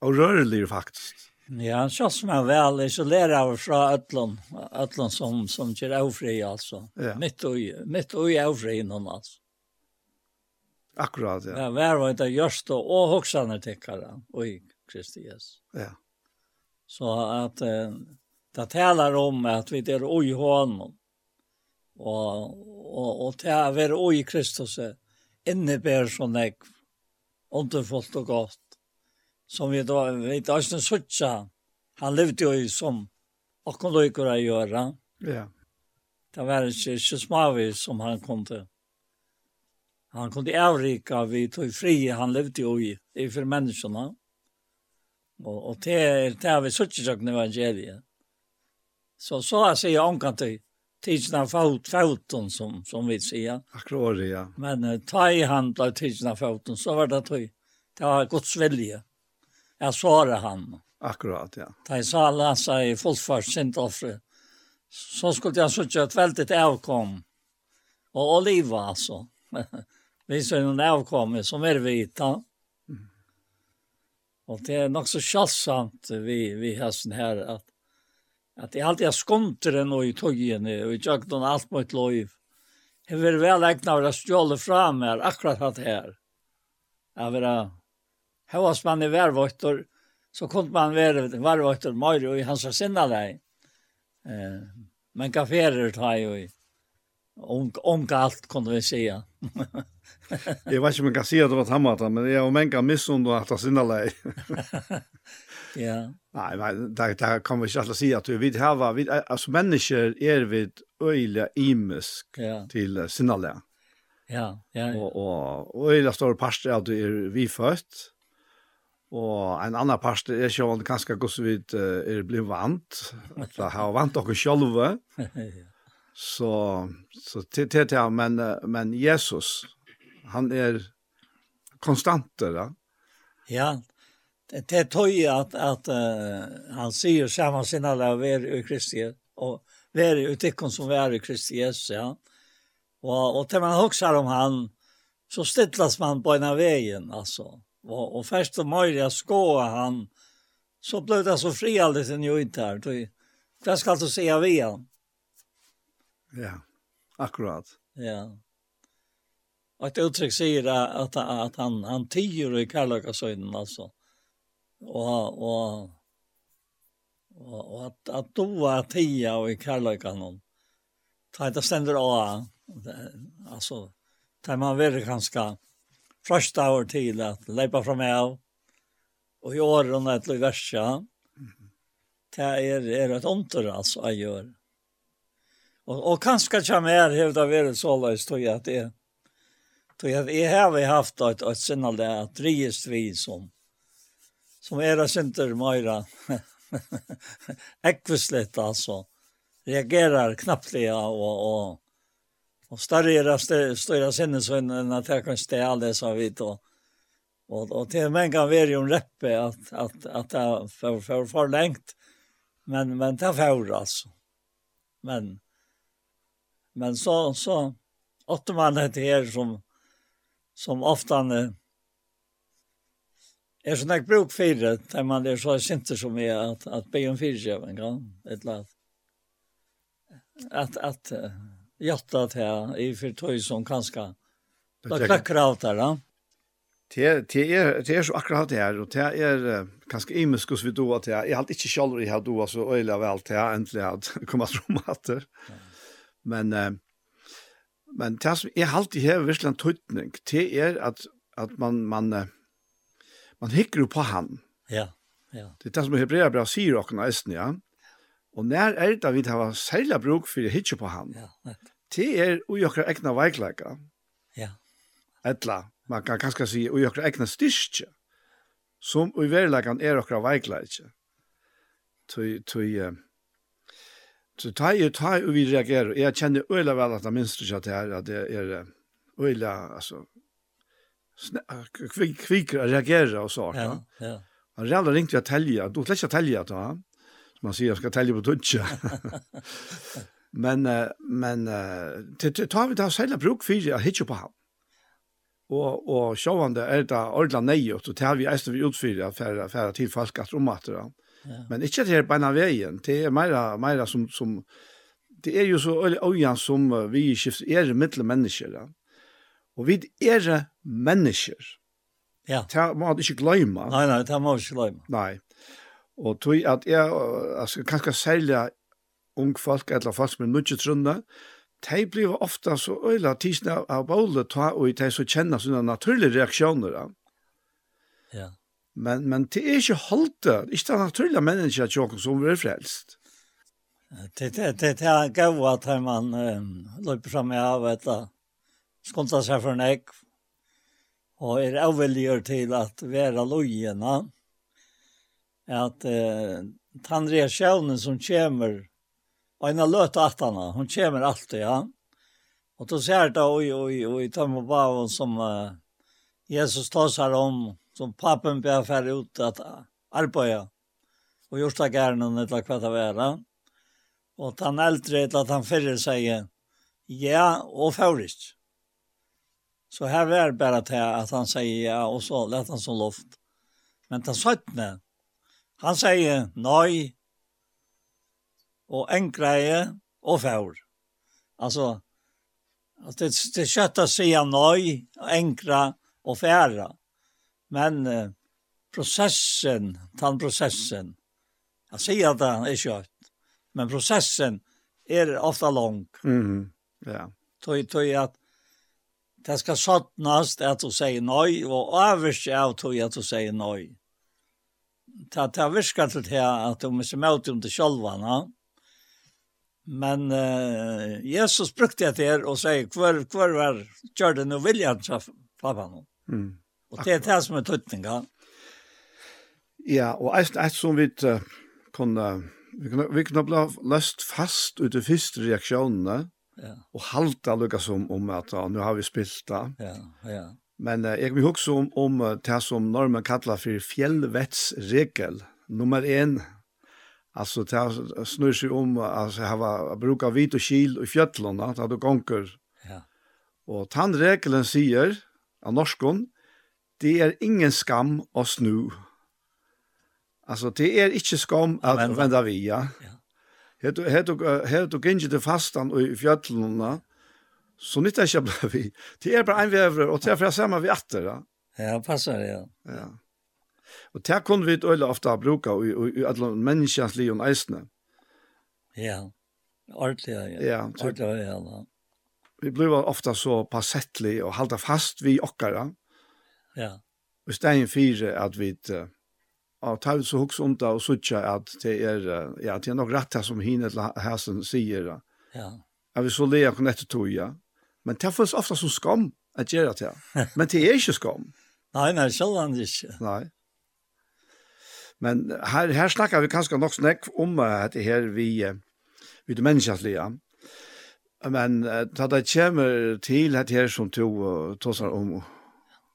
Speaker 1: og rørelig faktisk.
Speaker 8: Ja, så som är isolerer av fra Øtlund, Øtlund som som kör ofri altså.
Speaker 1: Ja.
Speaker 8: Mitt og, mitt och ofri någon altså.
Speaker 1: Akkurat, ja.
Speaker 8: Ja, var var det just og och hoxarna täckare och i Kristias.
Speaker 1: Ja.
Speaker 8: Så att eh, det talar om att vi är oj honom. Och och och å være oj Kristus. er, innebär så nek underfullt och gott som vi då vi då sen sucha han levde ju som och kunde ju kunna göra
Speaker 1: ja.
Speaker 8: Det var inte så smavi som han kunde han kunde avrika vi tog fri han levde ju i för människorna och och det det har vi sucha jag evangeliet så så har sig omkant till tidsna foten som, som vi säger.
Speaker 1: Akkurat, ja.
Speaker 8: Men uh, ta i hand blev tidsna foten så var det tog. Det var Guds vilja. Jag svarade han.
Speaker 1: Akkurat, ja.
Speaker 8: Ta i sala sa i fullfart sent offre. Så skulle jag sitta ett väldigt avkom. Och oliva alltså. vi ser en avkom som är vita. Mm. Och det är nog så kjallsamt vi, vi har sen här att at det alltid är skontren och i toggen och i jakten alt mot lov. Jeg vil vel egna å stjåle fra meg akkurat hatt her. Jeg vil ha, här man i värvåttor, så kunde man være värvåttor mer i hans sinna dig. Eh, men kaféer tar jo i. Om, om allt kunne vi säga.
Speaker 1: jeg vet ikke om jeg kan si at det var tammata, men jeg har mänka missunder att ha sinna dig.
Speaker 8: Ja.
Speaker 1: Nei, nei, där där kan vi inte säga att vi har vi alltså människor är vi öjliga imisk
Speaker 8: ja.
Speaker 1: till sinalla.
Speaker 8: Ja, ja.
Speaker 1: Och och öjliga står pastor att är vi født, Og en annan pastor er sjåan ganske så vid er blir vant, at jeg har vant dere sjølve. Så, så til til til, men, men Jesus, han er konstanter da.
Speaker 8: Ja, det är tøy at, at uh, han sier sammen säger samma å være i Kristi og være i utikon som være i Kristi Jesus ja. Og, og til man huxar om han så stillas man på en av veien, altså. Og, og først og mer jeg skåa han så ble det så fri alldeles en jo ikke her. Då vad ska alltså säga vi han?
Speaker 1: Ja. Akkurat.
Speaker 8: Ja. Og et uttrykk sier at, at, at han, han tiger i kärlekasöjden alltså og, og, og, og at, at du var tia og i kærløykanon. Ta det stender av, altså, ta man ver ganske frøsta år til at leipa fra meg av, og i åren et løyversa, det er, er et ontor, altså, jeg gjør. Og, og kanskje kommer jeg her, det vært så løys, tror jeg at det er. Tog jeg har haft ett ett det at att vi som som era synter Maira. Ekvislet alltså. Reagerar knappt det och och och större era stora sinnen så en att jag kan stä alldeles så vit och och och till men kan vara ju en reppe att att att det för för för långt Men men det får alltså. Men men så så åtta man det här som som ofta är sån där bruk for det der man er så synte som är at, at be om fyrköven kan ett at Att att hjärtat här i for tøy som kanskje, da klakker allt där. da.
Speaker 1: Det det är det er så akkurat det her, og det er uh, kanskje imisk hos vi do at jeg, jeg har ikke selv i her här då alltså öliga väl till äntligen att komma fram åter. Men uh, men det som är alltid her, virkelig en tøytning, det er at, at man man uh, man hikker jo på han.
Speaker 8: Ja, ja.
Speaker 1: Det er det som Hebrea bra sier og nesten, ja. Og når er det vi har særlig bruk for å hikke på han?
Speaker 8: Ja, nett.
Speaker 1: Det er ui okkar egna veikleika.
Speaker 8: Ja.
Speaker 1: Etla, man kan kanskje si ui okkar egna styrkje, som ui verileikan er okkar veikleika. Tui, tui, Så ta ju ta och vi reagerer. Jeg kjenner øyla vel at att minst at det er, at det er öle alltså kviker att reagera og sånt.
Speaker 8: Ja, ja.
Speaker 1: Han räddade ringt jag tälja, då släckte jag telja da, Som man sier, jag ska tälja på tuncha. men, men til tar vi det særlig bruk för att hitta på han. Og, og sjåvande er det ordentlig nøyot, og det har vi eist vi utfyrir at færa, færa til folk at rommater.
Speaker 8: Ja.
Speaker 1: Men ikke til beina veien, det er meira, meira som, som, det er jo så øyne som vi skifter er mittle mennesker. Ja Og vi er mennesker.
Speaker 8: Ja.
Speaker 1: Det må man ikke glemme.
Speaker 8: Nei, nei, det må man ikke glemme.
Speaker 1: Nei. Og tog at jeg, altså, kanskje særlig ung folk, eller folk som er nødt trunne, de blir ofte så øyla tisne av bålet, ta, og de så kjenner sånne naturlige reaksjoner. Ja.
Speaker 8: ja.
Speaker 1: Men, men det er ikke holdt det. ikke det naturlige mennesker til som er frelst.
Speaker 8: Det er det, det, det er gøy at man um, løper sammen av etter skonta seg for en ekv, og er avvilliger til at vera lojena, at eh, Tandrea Sjaunen som kommer, og en av att hon hun kommer alltid, ja. Og då ser det, oi, oi, oi, man bavon som uh, Jesus tåsar om, som papen ber færre ut at arbeida, og gjort av gærnen etter hva det være. Og han eldre etter at han fyrre sier, ja, og færrest. Så här var bara til att han säger ja och så lät han som luft. Men den sötne, han säger nej och en greje och får. Alltså, att det, det kött att säga nej, enkla och färra. Men eh, processen, den processen, jeg säger at det är kjøtt, men processen är ofta lång.
Speaker 1: Mm, ja.
Speaker 8: Tog, tog att Det ska sattnast att du säger nej och överst av tog att du säger nej. Det ta viskar till det att de är emot om det själva. va? Men uh, Jesus brukte det här och säger kvar kvar var kör det nu jag så pappa nu.
Speaker 1: Mm.
Speaker 8: Och det är det som är tuttinga.
Speaker 1: Ja, och ett, ett som vi kunde vi kunne, vi kunne bli løst fast ut i första reaksjonene,
Speaker 8: Ja.
Speaker 1: Och halta lukka som om att ja, nu har vi spilt da.
Speaker 8: Ja, ja.
Speaker 1: Men uh, jeg vil huske om om det som normen kallar för fjällvetsregel nummer 1. Alltså det snur seg om alltså ha bruka vit og kil i fjällorna att du gonger.
Speaker 8: Ja.
Speaker 1: Och tandregeln säger av norskon det är ingen skam att snu. Alltså det är inte skam
Speaker 8: att
Speaker 1: vända via. Ja. Hetu hetu hetu gengi til fastan og fjallunna. Så nytt er ikke vi. Det er bare en vever, og det er fra samme vi atter. Da.
Speaker 8: Ja, passar det, ja.
Speaker 1: ja. Og det kunne vi øyla ofta bruka i, i, i alle menneskens liv og eisene.
Speaker 8: Ja, ordentlig, ja.
Speaker 1: ja
Speaker 8: ordentlig, ja. ja.
Speaker 1: Vi blir ofta så passettelig og halda fast vi okkara.
Speaker 8: Ja.
Speaker 1: Og stein fire at vi... Uh, og ta vi så hooks om det och söka att det är ja, det er nok rett rätt som hinner till hästen säger.
Speaker 8: Ja.
Speaker 1: Jag vill så le och etter tog ja. Men det føles ofta som skam at gjøre det. Men det er ikke skam.
Speaker 8: nej, nej, sällan ikke.
Speaker 1: Nei. Men her, her snackar vi kanskje nok snakk om at det her vi vi de mänskliga. Men da det kommer till att her som tog tosar om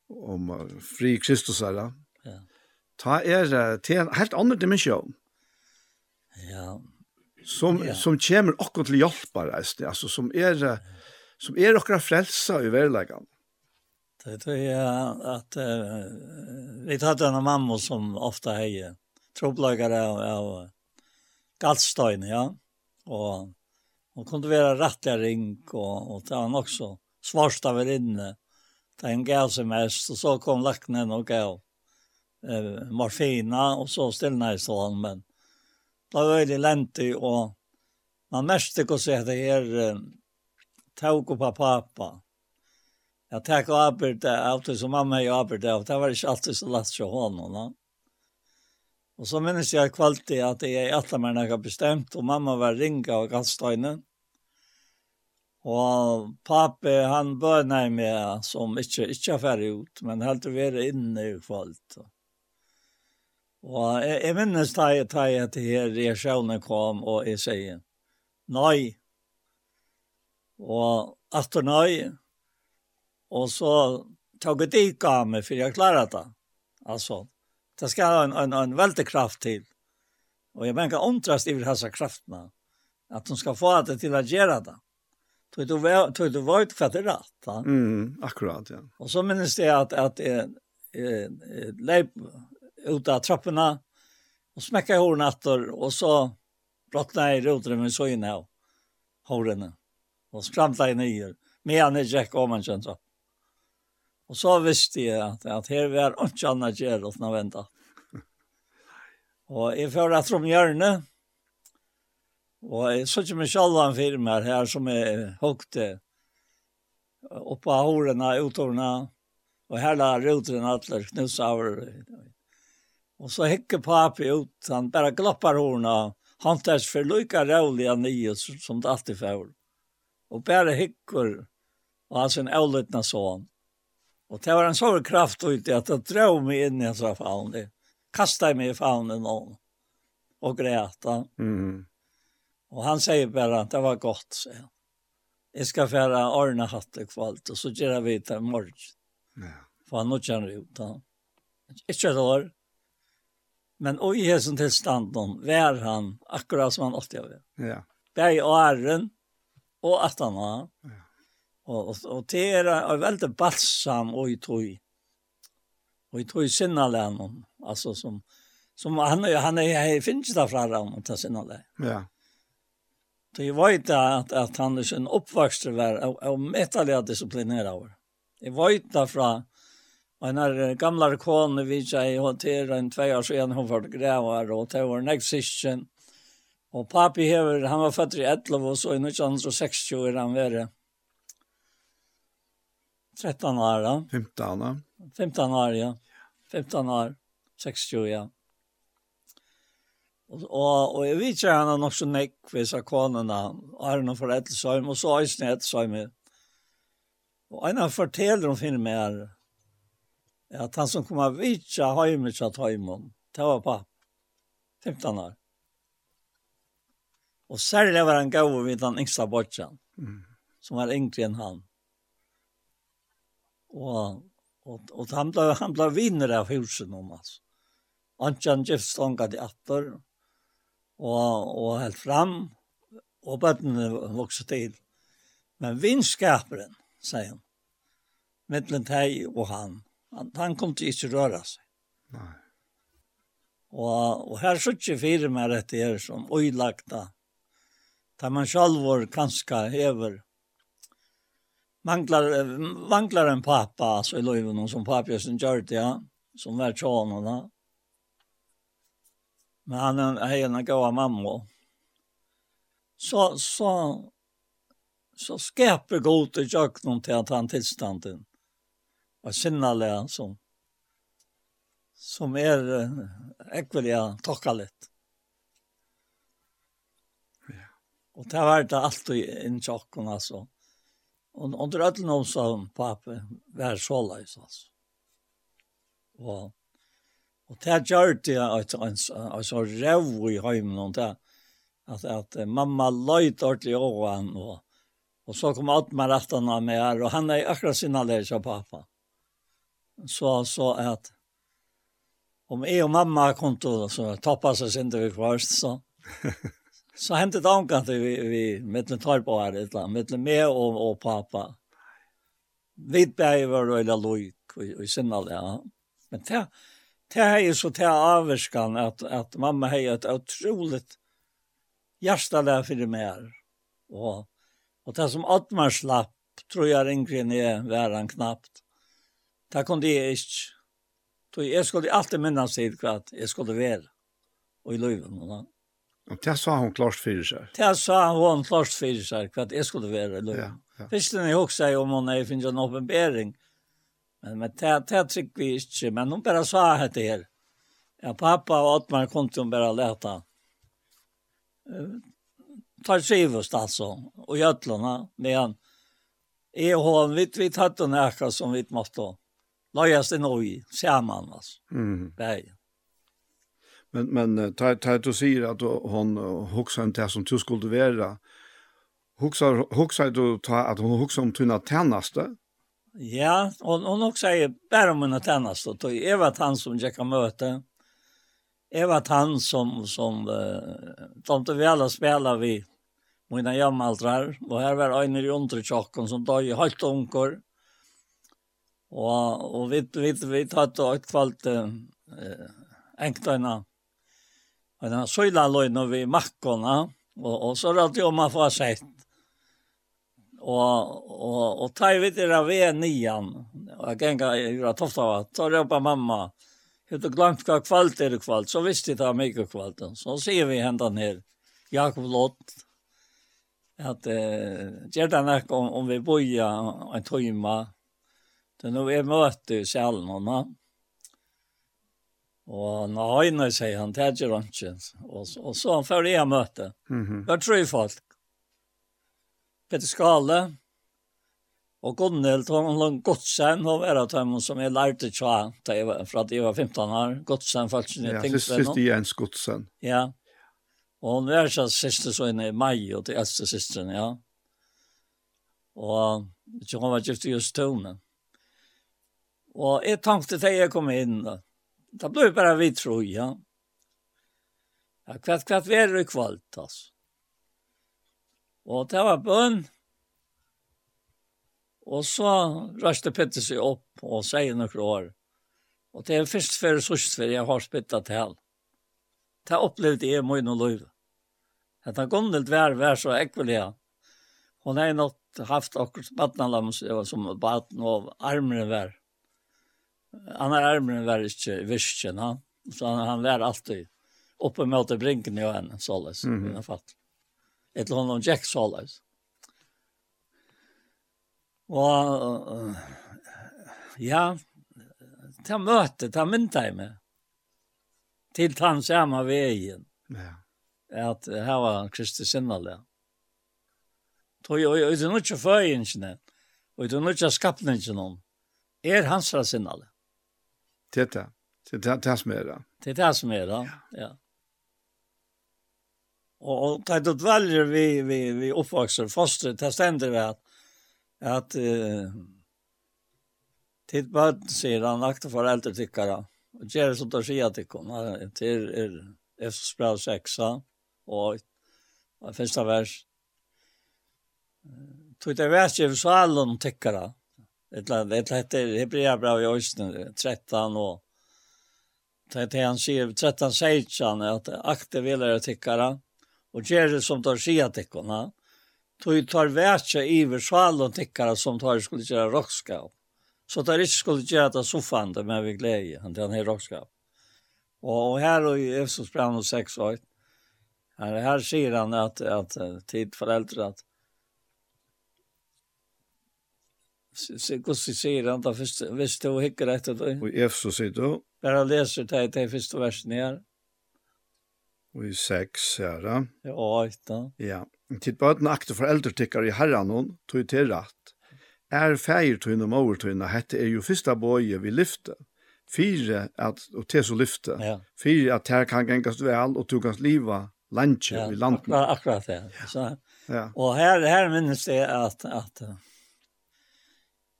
Speaker 1: om fri Kristus
Speaker 8: eller
Speaker 1: ta er til en helt annen dimensjon.
Speaker 8: Ja.
Speaker 1: Som,
Speaker 8: ja.
Speaker 1: som kommer akkurat til hjelp, altså, som er, som er akkurat frelsa i verleggen.
Speaker 8: Det tror jeg at uh, vi tatt en mamma som ofte heier troblagare av, av galtstøyne, ja. Og hon kunde være rettelig ring, og, og det var nok så svarst av inne. Det en gav seg mest, og så kom lacknen og gav eh, morfina och så stillna i sån men det var väldigt länti och man märkte hur så det är eh, tog på pappa. Jag tack och arbete alltid som mamma jag arbete och det var inte alltid så lätt för honom. No? Och så minns jag kvalitet att jag i alla mina har bestämt och mamma var ringa och gaststöjnen. Og pappa, han bønei meg som ikke, ikke er ferdig ut, men helt å være inne i kvalt. Og jeg, jeg minnes da jeg tar jeg til her reaksjonen kom, og jeg sier, nei. Og etter nei, og så tog jeg dit av meg, for jeg klarer det. Altså, det skal en, en, en veldig kraft til. Og jeg mener omtrast i disse kraftene, at de skal få det til å gjøre det. Tog du, tog du var ikke det rätt?
Speaker 1: Mm, akkurat, ja.
Speaker 8: Och så minns det att, att, jeg, jeg, jeg, ut av trapporna och smäcka håren efter och så brottna i roten med sågen av håren och skramlade ner med han i Jack Omanchen så. Och så visste jag att, att här var inte annat gärd åt när vänta. Och jag förde att de gärna och jag såg mig själv en firma här som är högt uppe av håren utorna och hela roten att knusa av Og så hekker papi ut, han bare gloppar hårna, han tærs for lykka rævlig av nye som det alltid fær. Og bare hekker, og han sin avlutna sånn. Og det var en sånn kraft ut i at det drøv meg inn i hans faun, det kastet meg i faunen og, og græta.
Speaker 1: Mm.
Speaker 8: Og han sier bare at det var godt, sier han. Jeg skal fære hatt Hatte kvalt, og så gjør vi det morgen.
Speaker 1: Ja.
Speaker 8: For han nå kjenner ut han. Ikke et år. Men og i hesen tilstanden var han akkurat som han alltid har varit.
Speaker 1: Ja.
Speaker 8: Bæg og æren och att han var. Ja. Och, och, och det är väldigt balsam och i tog. Och i tog sinna länen. Alltså som, som han, han är, han finns där från honom att til sinna.
Speaker 1: Ja.
Speaker 8: Så jeg vet att, att han är en uppvuxen var och, metallig mättaliga over. Jeg vet det från en her gamla kone vi seg håndtera en tvei år siden hun var grevar, og det var next sysken. Og papi hever, han var født i 11, og så i 1960 er han vært 13 år, da.
Speaker 1: 15 år.
Speaker 8: 15 år, ja. 15 år, 60, ja. Og, og, og jeg vet ikke han har nok så nekk ved seg konene, noen for Ettelsheim, og så Øysene Ettelsheim. Og en av forteller om filmen her, at han som kom av vitsa heimet satt heimon, det var på 15 år. Og særlig var han gav vid den yngsta bortsen, mm. som var yngre enn han. Og, og, og han, ble, han ble vinner av husen om oss. Antjan Gift stånga til atter, og, og helt fram, og bøttene vokste til. Men vinskaperen, sier han, mittlen teg og han, Han, han kom til ikke røre seg.
Speaker 1: Nei.
Speaker 8: Og, og her er ikke fire mer dette her som øylagta. Da man selv var kanskje hever. Manglar, manglar en pappa, altså i løyven, som papjøsen gjør det, ja. Som var tjånen, da. Men han er en gav mamma. Så, så, så skaper god til jøkken til at han tilstanden og sinnalega som, som er ekvelia tokka litt. Og det var det alltid inn tjokken, altså. Og under ødelen om som pappa var så leis, altså. Og, og det gjør det at en så rev i heimen, og det at, at mamma løyt ordentlig over han, og, og så kom alt med rettene med her, og han er akkurat sinne sinnalega av pappa så så att om jeg och mamma kom då så seg sin til vi först så så hendte det omkant vi vi med en tal på här ett land med mig och och pappa. Vi behöver då veldig lojk og, og sinne det, ja. Men det det er är så til avskan att att mamma har ett otroligt hjärta där för det mer och och det som Ottmar slapp tror jag ringren är värre knappt. Det kunne jeg ikke. Så jeg skulle alltid minnes til hva jeg skulle være og i løven. Og,
Speaker 1: og det sa hun klart fyrir seg?
Speaker 8: Det sa hun klart for seg hva jeg skulle være i løven.
Speaker 1: Ja, ja.
Speaker 8: Først når jeg også sier om hun er finnes en åpenbering, men, men det, det trykker vi ikke. Men hun bare sa dette her. Ja, pappa og Ottmar kom til hun bare leta. Uh, tar trivest altså, og gjøtlene Men. Jeg og hun, vi, vi tatt henne akkurat som vi måtte henne lajas det og i, saman, altså.
Speaker 1: Mm.
Speaker 8: Bæg.
Speaker 1: Men, men ta, ta, du sier at hon hoksar inte det som du skulle være, hoksar, hoksar du ta, at hon hoksar om tunna tennaste?
Speaker 8: Ja, hon, hon hoksar bare om tunna tennaste. Jeg var han som jeg kan møte. Jeg var han som, som uh, tomte vi alla spela vi mina jammaltrar. Og her var en i undertjokken som døg i halvt unger. Og, og vi, vi, vi tatt og utkvalt eh, enktøyna og den søyla løyna vi makkona, og, og så rett jo man får sett. Og, og, og tar vi er av nian, og jeg genga i Jura Toftavat, så røpa mamma, Hette glemt hva kvalt er kvalt, så visste jeg det var mye kvalt. Så sier vi hendan her, Jakob Lott, at eh, gjør det om, om vi boja en tøyma, Det er noe jeg møter i sjalen, og nå. Og når høyne sier han, det er ikke røntgen. Og, og så han før jeg møte.
Speaker 1: Mm
Speaker 8: -hmm. Det er tre folk. Peter Skale, og Gunnhild, hun lån Godsen, hun var av dem som jeg lærte tja, da jeg var, fra at jeg var 15 år. Godsen, faktisk,
Speaker 1: jeg
Speaker 8: tenkte
Speaker 1: det.
Speaker 8: Ja,
Speaker 1: siste Jens Godsen.
Speaker 8: Ja, og hun var så siste så inne i mai, og til eldste sisteren, ja. Og ikke hun var gift i just tonen. Og jeg tenkte til jeg kom inn, da det ble bare vidt tro, ja. Ja, kvart, kvart vi er i kvalt, altså. Og det var bønn. Og så røste Petter seg opp og sier noen år. Og det er først før og sørst før jeg har spyttet til. Det opplevde jeg mye noe løyve. Det har gått litt vær, vær så ekvelig. Hun har nok haft akkurat badnalam det var som baden og armene vær. Han er där var ikke visken han. Så han, han var alltid oppe med til brinken i henne, såles, mm -hmm. fall fall. Etter honom Jack såles. Og, uh, ja, ta møte, ta mynda i meg. Til tann samme veien.
Speaker 1: Ja.
Speaker 8: At her var Kristi sinnalig. Tog, og, og, og, og, og, og, og, og, er og, og, og, hans og, og,
Speaker 1: Det er det. Det er det som er det.
Speaker 8: Det er det som er det, ja. Og, og det er dveljer vi, vi, vi oppvokser, foster, det stender vi at, at uh, til bøten, sier han, akte foreldre tykkere, og gjør det som du sier til henne, til er Efsbrav 6, og første vers, tog det vært i salen tykkere, ett land ett heter Hebreerbrev i Östen 13 og det han sier 13 säger han att akta vilare tyckare och ger det som tar sig att tog tar värtsa iver svall och som tar skulle göra rockskap. Så tar ikke skulle göra att så fan det med vi glädje han den här rockskap. Og her och i Efesos brev 6 och her, her sier han at, at, att tid föräldrar at Gussi sier han da først, hvis du hikker etter det.
Speaker 1: Og i F sier du.
Speaker 8: Der han leser det til første versen her.
Speaker 1: Og i seks ja da.
Speaker 8: Ja, et.
Speaker 1: Ja. Tid bøten at akte foreldre tikkar i herran hon, tog til rett. Er feir tøyne og over tøyne, hette er jo første bøye vi lyfte. Fire at, og til så lyfte.
Speaker 8: Ja.
Speaker 1: Fire at her kan gengast vel, og du kan liva landkjøp
Speaker 8: ja,
Speaker 1: i landen.
Speaker 8: Akkurat, akkurat det. Ja. Så,
Speaker 1: ja.
Speaker 8: Og her, her minnes det at, at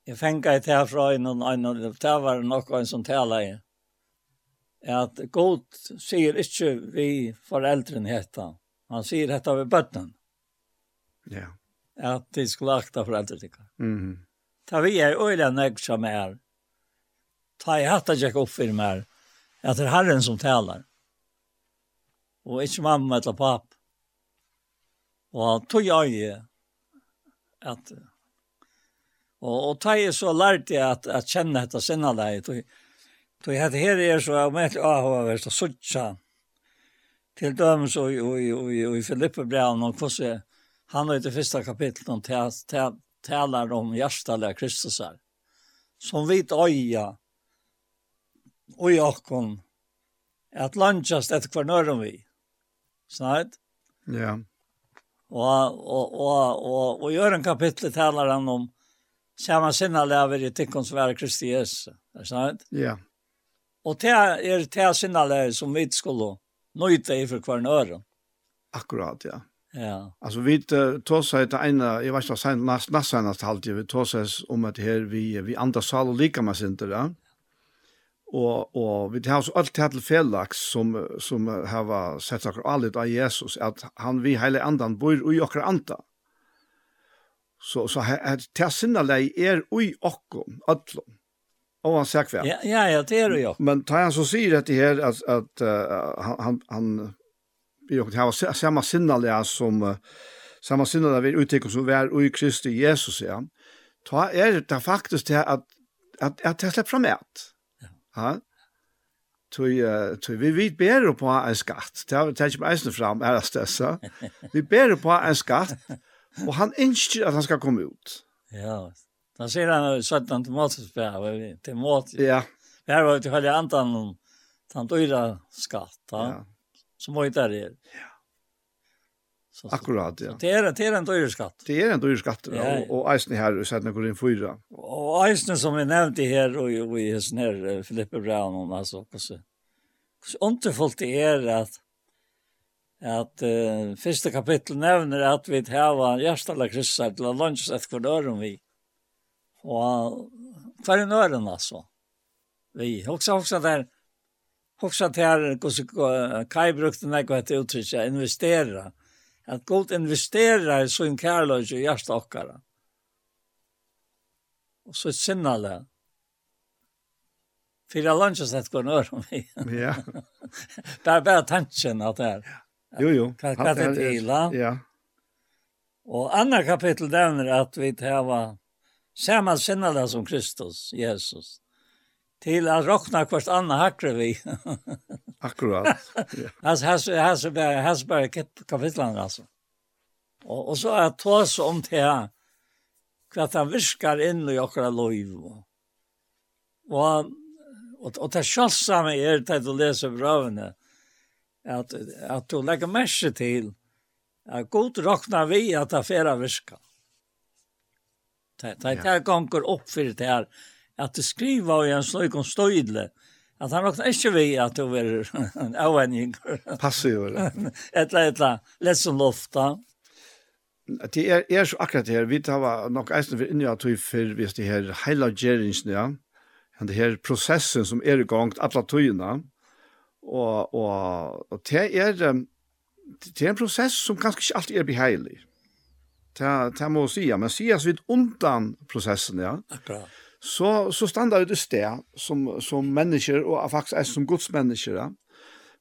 Speaker 8: jeg fengar et her fra en og en, det var nok en som taler jeg. At god sier ikke vi foreldrene hetta. Han sier detta ved bøtten.
Speaker 1: Ja.
Speaker 8: At de skulle akta foreldrene. Mm
Speaker 1: -hmm.
Speaker 8: Ta vi er øyla nøgg som er. Ta i hatt jeg opp for meg. At det er herren som taler. Og ikke mamma eller papp. Og tog jeg at Og, og ta jeg så lærte jeg at, at kjenne dette sinne deg. tog jeg hadde her er så jeg med til AHV-verst og suttja. Til dømes og i Filippebreven og hvordan han er i det første kapitlet om talar om hjärtaliga Kristusar. Som vit öja og i åkon att etter hver nøren vi. Snart?
Speaker 1: Ja.
Speaker 8: Og, og, og, og, og i en kapittel taler han om så man sinna lever i tikkons verk Kristi Jesu. Er sant?
Speaker 1: Ja.
Speaker 8: Og det er det sinna lever som vi skulle nøyte i for hver øre.
Speaker 1: Akkurat, ja.
Speaker 8: Ja.
Speaker 1: Alltså vi tog seg till ena, jag vet ikke, sen näst näst senast halvtid vi tog seg om att her vi vi andra sal og lika med sinter, ja. Och och vi har så allt til till Felix som som har sett sig allt av Jesus att han vi hela andan bor i och anta. Så så här till sinna lei er oj okkom allom. Och han säger kvar.
Speaker 8: Ja ja ja det är det ju.
Speaker 1: Men tar han så säger att det här att att uh, han han vi har haft samma sinna som uh, samma sinna där vi uttrycker vi väl i Kristi Jesus ja. Ta er det faktiskt det att att att det släpps fram ett. Ja. Tui, tui, vi vet bedre på en skatt. Det har vi tatt ikke med eisen fram, er det stessa. Vi bedre på en skatt Og han ønsker at han skal komme ut.
Speaker 8: Ja, da sier han 17 Timotheus til Timotheus.
Speaker 1: Ja.
Speaker 8: Det her var jo til hele andan om den dyra skatt, ja. som var der er. Ja. Så,
Speaker 1: Akkurat, ja.
Speaker 8: Det er, det er en dyra skatt.
Speaker 1: Det er en dyra skatt,
Speaker 8: ja.
Speaker 1: Og, og eisen her, og sættene går inn fyra.
Speaker 8: Og eisen som vi nevnte her, og, og i hessen her, Filippe Braun, altså, hvordan, hvordan underfullt det er at at uh, første kapittel nevner at vi hava hjertelig kryssar til å lunges et hver døren vi. Og hver en øren altså. Vi hoksa også der hoksa der hvordan Kai brukte meg og etter uttrykja investera. At godt investere i sin kærløs i hjertet okkara. Og så et For jeg lunges et hver døren vi.
Speaker 1: Ja.
Speaker 8: det er bare tanken at det er.
Speaker 1: Ja Jo, jo.
Speaker 8: Hva det til
Speaker 1: Ja.
Speaker 8: Og andre kapittel nevner at vi tar samme sinnene som Kristus, Jesus. Til at råkna hvert annet hakker vi.
Speaker 1: Akkurat.
Speaker 8: Her hans bare hans bare kapitlen altså. Og, og så er det tås om det her, hva han virker inn i okra liv. Og, og, og det sjalsamme er det du leser brøvene, at, at du legger merke til at god råkna vi at det færa virka. Det er det ganger opp for det her, at det skriver i en slik om støydle, at han råkna ikke vi at du er en avhending.
Speaker 1: Passiv,
Speaker 8: Et eller? Etla, etla, lett som lofta.
Speaker 1: Det er, er så akkurat det her, vi tar nok eisen for inni at vi for hvis det her heila gjerringsen, ja, det her prosessen som er i gang, atla tøyene, Og, og, og det er, det er en prosess som kanskje ikke alltid er beheilig. Det, det må jeg si, men sies vi undan prosessen, ja.
Speaker 8: Akkurat.
Speaker 1: Så, så standa vi det sted som, som mennesker, og faktisk er som godsmennesker, ja.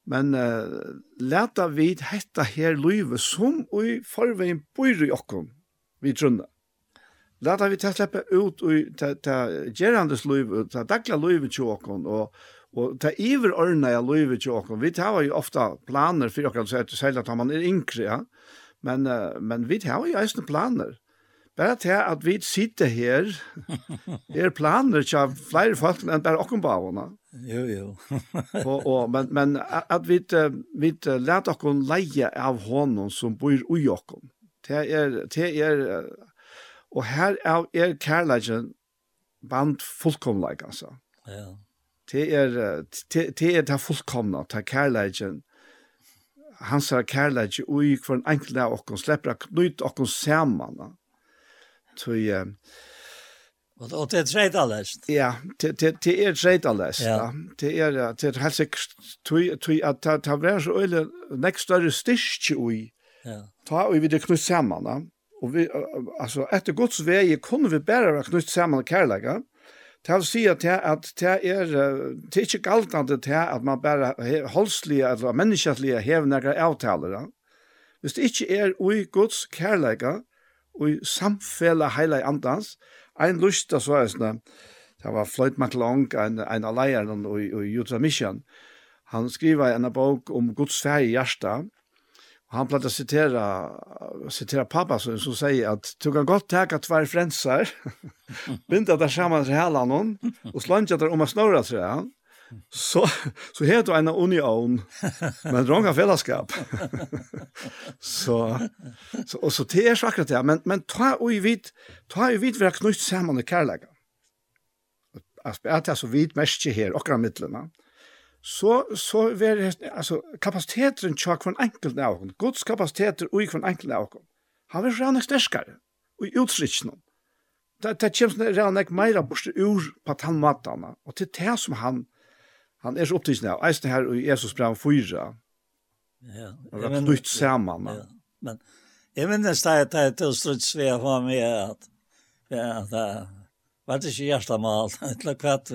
Speaker 1: Men uh, leta vi hetta her løyve som i forveien bor i okkom, vi trunna. Leta vi ta slippe ut i ta, ta gerandes liv, ta dagla livet til okkom, og, Og ta iver orna jeg løyve til okkom. Vi tar jo ofta planer for okkom, så det selv at man er yngre, ja. Men, uh, men vi tar jo eisne planer. Bare til at vi sitter her, er planer til flere folk enn bare okkom på avåna.
Speaker 8: Jo, jo.
Speaker 1: og, og, men, men at vi, vi let åkken leie av hånden som bor ui åkken. Det er, det er, og her er kærleggen band fullkomleik, altså.
Speaker 8: Ja
Speaker 1: det er det er det fullkomna, det er kærleiken. Hans er kærleik ui for en enkel av okken, slipper å knyte okken sammen. Så jeg...
Speaker 8: Og det er treit allest.
Speaker 1: Ja, det det er treit allest.
Speaker 8: Ja.
Speaker 1: Det er, det er helt sikkert, tui at ta ta vært så øle next større styrke ui.
Speaker 8: Ja.
Speaker 1: Ta og vi det knus saman da Og vi, altså, etter guds vei kunne vi bare knytt saman kærleika. Det vil si at det er, det er ikke galtande til at man bare holdslige eller menneskelige hevnere avtaler. Hvis det ikke er ui Guds kærleika, ui samfella heila andans, ein lust så er sånn, det var Floyd McLong, ein, ein av leierne i Utah Mission, han skriver en bok om Guds fær i hjertet, han plattar å sitere, sitere pappa som, som sier at du kan godt teka tvær frensar, binda der saman til hela noen, og slanja der om att snurra til han, så, så heter du en union, men rånga fellesskap. så, så, og så det er så akkurat det, men, men ta og i vid, ta og i vid vi har knytt saman i kærlega. At det er så vidt mest her, okra mittlena så, så ver altså, kapasiteten til hver enkelt av oss, Guds kapasiteter i hver enkelt av oss, han vil rann sterskare, og i utsritsen. Det, det kommer rann ikke mer borste ur på tannmatene, og til det som han, han er så opptidsen av, eisen her i Jesus brev 4,
Speaker 8: Ja,
Speaker 1: det var knytt samman.
Speaker 8: Ja, men jag minns det att det är ett stort svea för mig att, ja att Var det ikke Gjerstamal?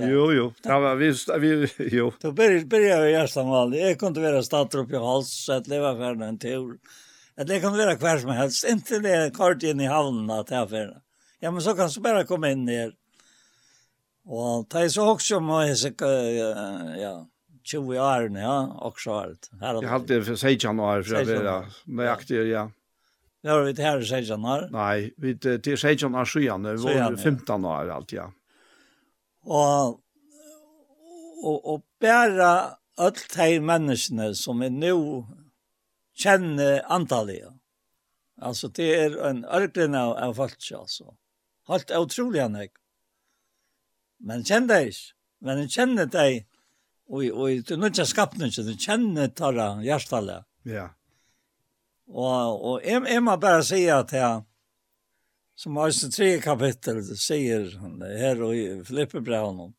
Speaker 1: jo, jo. Ja, men vi, vi, jo.
Speaker 8: Då började vi Gjerstamal. Jag kunde vara statrop i hals, så att leva färden en tur. Att det kan vara kvar som helst. Inte det kort in i havnen att jag färden. Ja, men så kan du bara komma in ner. Och det är så också om jag är ja, 20 år, ja, också allt.
Speaker 1: Jag hade det för 16 år, för att vara nöjaktig, ja.
Speaker 8: Ja, vi det här säger han
Speaker 1: Nei, vi det säger han sjuan, det var 15 år allt ja.
Speaker 8: Og, og, og bare alt de menneskene som er nå kjenner antallet. Altså, det er en ørken av, av folk, altså. Helt utrolig han ikke. Men kjenner det ikke. Men jeg kjenner det, og, og du er noe skapning, så du kjenner tarra hjertale.
Speaker 1: Ja.
Speaker 8: Og, og jeg, jeg må bare si at jeg, som har sin tre kapittel, sier her i Filippebraunen,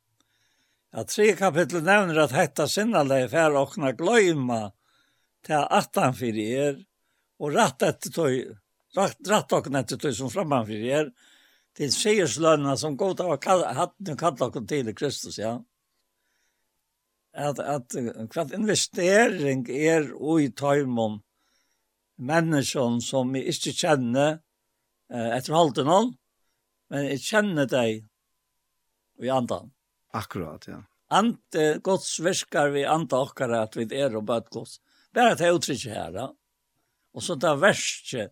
Speaker 8: at tre kapittel nevner at hetta sinnaleg fer okna gløyma til atan fyrir er, og rett etter tøy, rett, rett okna etter tøy som framman fyrir er, til seierslønna som god av hatten kallt okna til i Kristus, ja. At, at hva investering er ui tøymon, menneskjon som jeg ikke kjenner eh, etter halten noen, men jeg kjenner deg i andan.
Speaker 1: Akkurat, ja.
Speaker 8: Ante eh, gods virkar vi anta okkara at vi er og bøtt gods. Bare at jeg uttrykket her, da. Og så det verste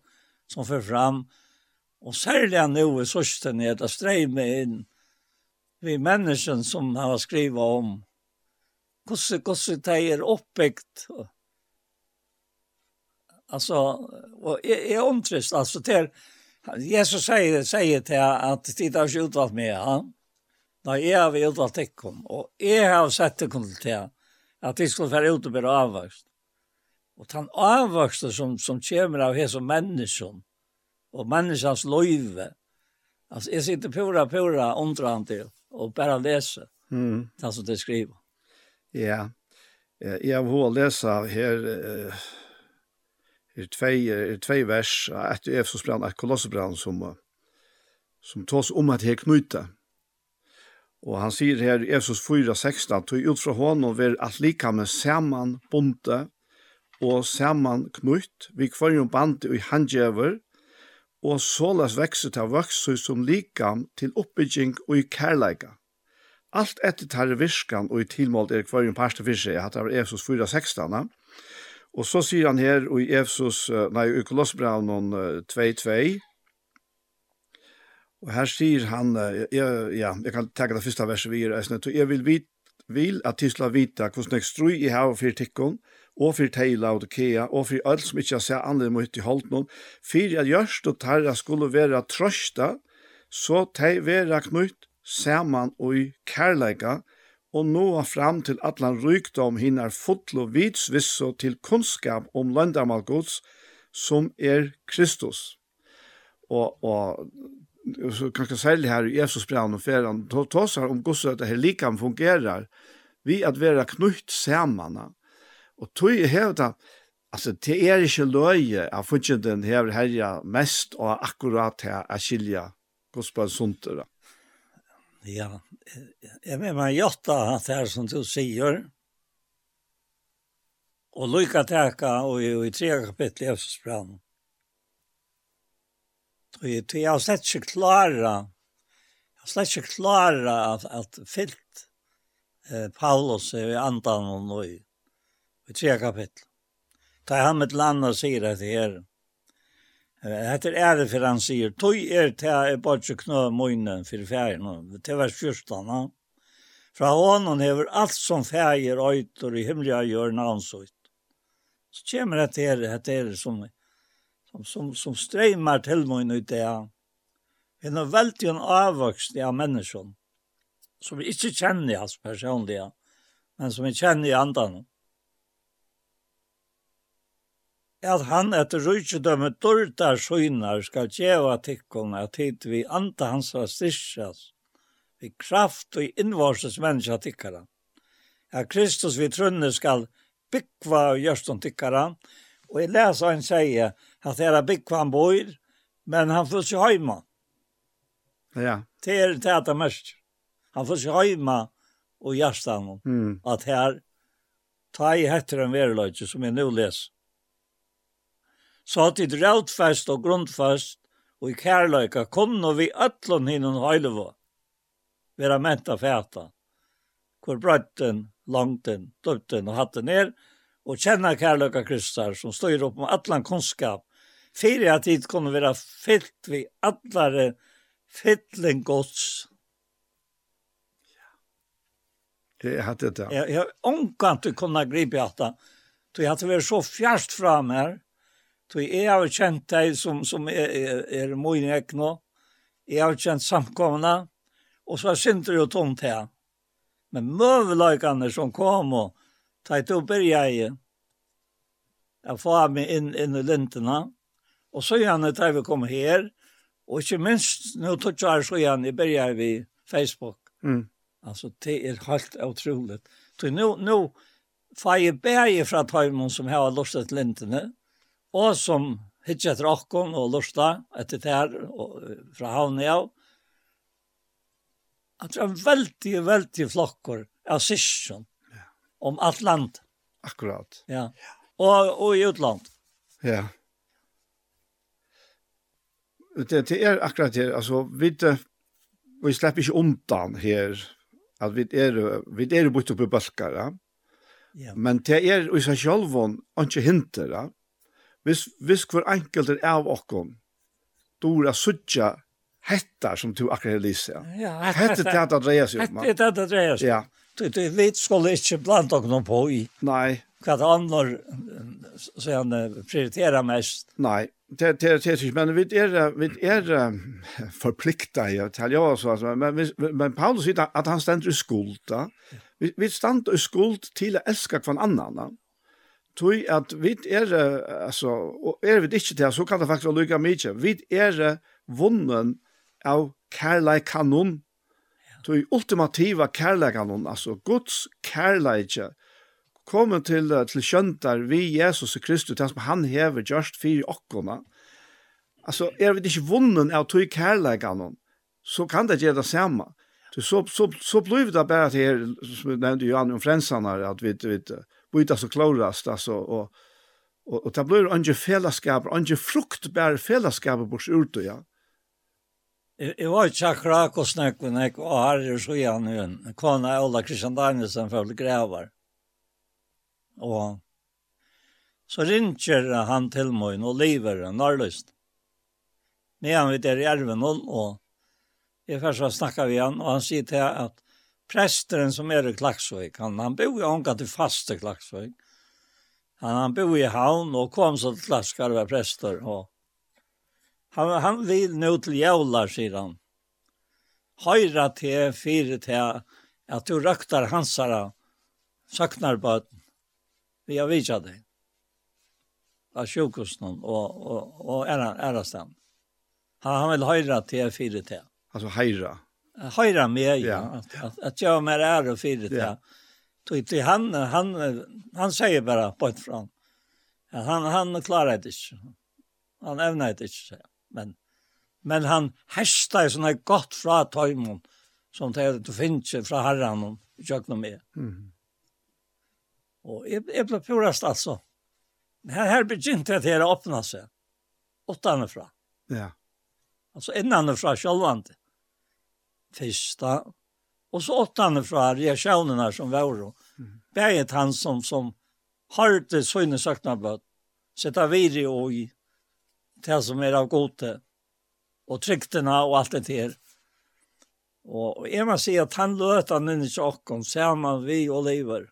Speaker 8: som fører fram, og særlig nå i sørsten er det streyme inn vi mennesken som har skrivet om hvordan, hvordan de er oppbyggt, og Alltså, och är omtrist. Alltså, till, Jesus säger, säger till att det har inte utvalt med Han. Nej, jag har utvalt ikon. Och är har sett ikon till att det skulle vara ute och bli avvöxt. Och den avvöxten som, som kommer av hela människan och människans löjve. Alltså, jag sitter pura, pura till och bara läser
Speaker 1: mm.
Speaker 8: det som det skriver.
Speaker 1: Ja, yeah. jag har läsa här er tvei, er tvei vers, et er et kolossebrann som, som tås om at her knyta. Og han sier her i Efesos 4:16, «Tog ut fra hånden ver at lika med saman bonte og saman knytt, vi kvarjon bande og handjever, og såles vekse til vokse som likam til oppbygging og i kærleika. Alt etter tar virskan og i tilmålt er kvarjon parste for seg, at det var Efesos 4:16, Og så sier han her i Efsos, nei, i Kolossbraunen 2.2, Og her sier han, jeg, ja, jeg kan tenke det første verset vi gjør, jeg vil, vit, vil at Tysla skal vite hvordan jeg strøy i her og for tikkene, og for teila og kea, og for alt som ikke har sett andre mot i holdt noen, for at gjørst og tarra skulle være trøsta, så tei være knytt saman og i kærleika, og nå fram til atlan rykdom hinner fotlo vitsvisso til kunnskap om løndamal gods, som er Kristus. Og, og så kanskje særlig her i Jesus brann og feran, tåsar om gods at det her likam fungerar, vi at vera knutt samana. Og tog er hevda, altså det er ikke løye av funksjonen hever herja mest og akkurat her er skilja gods på
Speaker 8: Ja, jag menar man jotta det här som du sier. Og lycka täcka og i i tre kapittel i Efsosbrann. Och Jeg har slett ikke klara, jeg har slett ikke klara at, at fyllt eh, Paulus i andan og nu i tre kapitel. Ta han med landa och säger att det är Hetta er ære for han sier, tøy er til jeg bare ikke knø munnen for ferien, til vers 14. Ja. Fra honom hever alt som ferien øyter i himmelige gjør navnsøyt. Så kommer det her, det er som, som, som, som streimar til munnen ut det Det er noe veldig en avvokst av menneskene, som vi ikke kjenner hans personlige, men som vi kjenner i andan at han etter rujtjedømme dårdar søgnar skal djeva tikkun at hit vi anta hans var styrkjas, vi kraft og innvarses menneska tikkara. At Kristus vi trunne skal byggva og gjørston tikkara, og jeg leser han sier at det er byggva han bor, men han får ikke heima.
Speaker 1: Ja.
Speaker 8: Det er det at han mest. Han får ikke heima og gjørstan,
Speaker 1: mm.
Speaker 8: at her, ta i hetter en vereløyde som jeg nå leser så at det rautfest og grundfest og i kærløyka kom vi ætlån hinnom høylevå. Vera menta fæta. Hvor brøtten, langten, døpten og hatten er, og kjenna kærløyka kristar som styr opp med atlan kunnskap, fyrir at tid kunne vera fyllt vi atlare fyllin gods.
Speaker 1: Jeg hadde det.
Speaker 8: Jeg, jeg omkant du kunne gripe at det, så jeg hadde vært så fjerst fra meg, Så jeg har kjent deg som, som er, er, er min ekne. Jeg har kjent samkomne. Og så er det jo tomt her. Men møveløkene som kom og tatt opp er jeg. Jeg får meg inn, inn i lintene. Og så gjerne tar vi komme her. Og ikke minst, nå tog jeg så gjerne, jeg begynner vi Facebook.
Speaker 1: Mm.
Speaker 8: Altså, det er helt utroligt. Så nå, nå får jeg bære fra tøymen som har lustet lintene. Mm og som hittir etter okkon og lusta etter der og, fra havnet av. At det er en veldig, veldig flokkur av sysjon ja. om alt land.
Speaker 1: Akkurat.
Speaker 8: Ja. Og, og i utland.
Speaker 1: Ja. Det, det er akkurat det. Altså, vi, det, vi slipper ikke undan her at vi er, vi er bort oppe i balkar, ja?
Speaker 8: Ja.
Speaker 1: Men det er i seg sjølvån ikke hinter, ja? Hvis, hvis hver enkelt er av okken, dora suttja hettar som du akkurat har lyst.
Speaker 8: Ja,
Speaker 1: Hette det at det dreier seg om.
Speaker 8: Hettar det at det dreier seg
Speaker 1: om.
Speaker 8: Du, du, vi skulle ikke blanda okken på i.
Speaker 1: Nei.
Speaker 8: Hva det andre, så han prioriterer mest.
Speaker 1: Nei, det er det ikke, men vi er, vi er forplikta i å telle oss, men, men Paulus sier at han stender i skuld, da. Vi, vi stender i skuld til å elske hver annan, tui at vit er, altså, er vi ikke til, så kan det faktisk lykke mye. Vit er vunnen av kærleik kanon, tui ultimativa kærleik kanon, altså Guds kærleik, kommer til, til skjøntar vi Jesus Kristus, det som han hever just fyrir okkona. Altså, er vi ikke vunnen av tui kærleik kanon, så kan det gjøre det samme. Så, så, så, så blir det bare til, som vi nevnte Johan om frensene, at vi, vi bytas och klorast altså, og, og, og det blir anje fellesskap, anje fruktbär fellesskap bort ut ja
Speaker 8: Jeg var ikke akkurat hvordan snakke når jeg var her i Sjøen hun. Kvann er Ola Kristian Danielsen for grever. Og så ringer han til meg og lever en nærløst. Men han vet er i erven og jeg først har snakket vi han og han sier til at presteren som er i Klaksvøk, han, han bor i Ånga til faste Klaksvøk. Han, han bor i Havn og kom så til Klaxvik var prester. Og han, han vill nå til jävlar, sier han. Höjra til fire til at du röktar hansara saknar at vi har visat dig. Av og, og, og, og ära, ärastan. Han, han vill höjra til, fyra til.
Speaker 1: Altså heira
Speaker 8: höra med ja. att, att, jag mer är och för det.
Speaker 1: Ja.
Speaker 8: Tog till han han han säger bara på ett fram. Han han klarar det inte. Han evnar det inte. Men men han hästar ju såna gott fra tajmon som det du finns fra herran om jag med. Mm. Och är blev purast alltså. Här här begynte det här öppna sig. Åttanifrån.
Speaker 1: Ja.
Speaker 8: Alltså innanifrån självande. Mm fyrsta. Och så åt han fra reaktionerna som var då. Mm. Han som, som har det söjne sökna blöd. Sätta viri og i det som är av gode. Och tryktene och allt det där. Och, och jag måste säga att han løt han inn i tjokken, sammen vi og lever.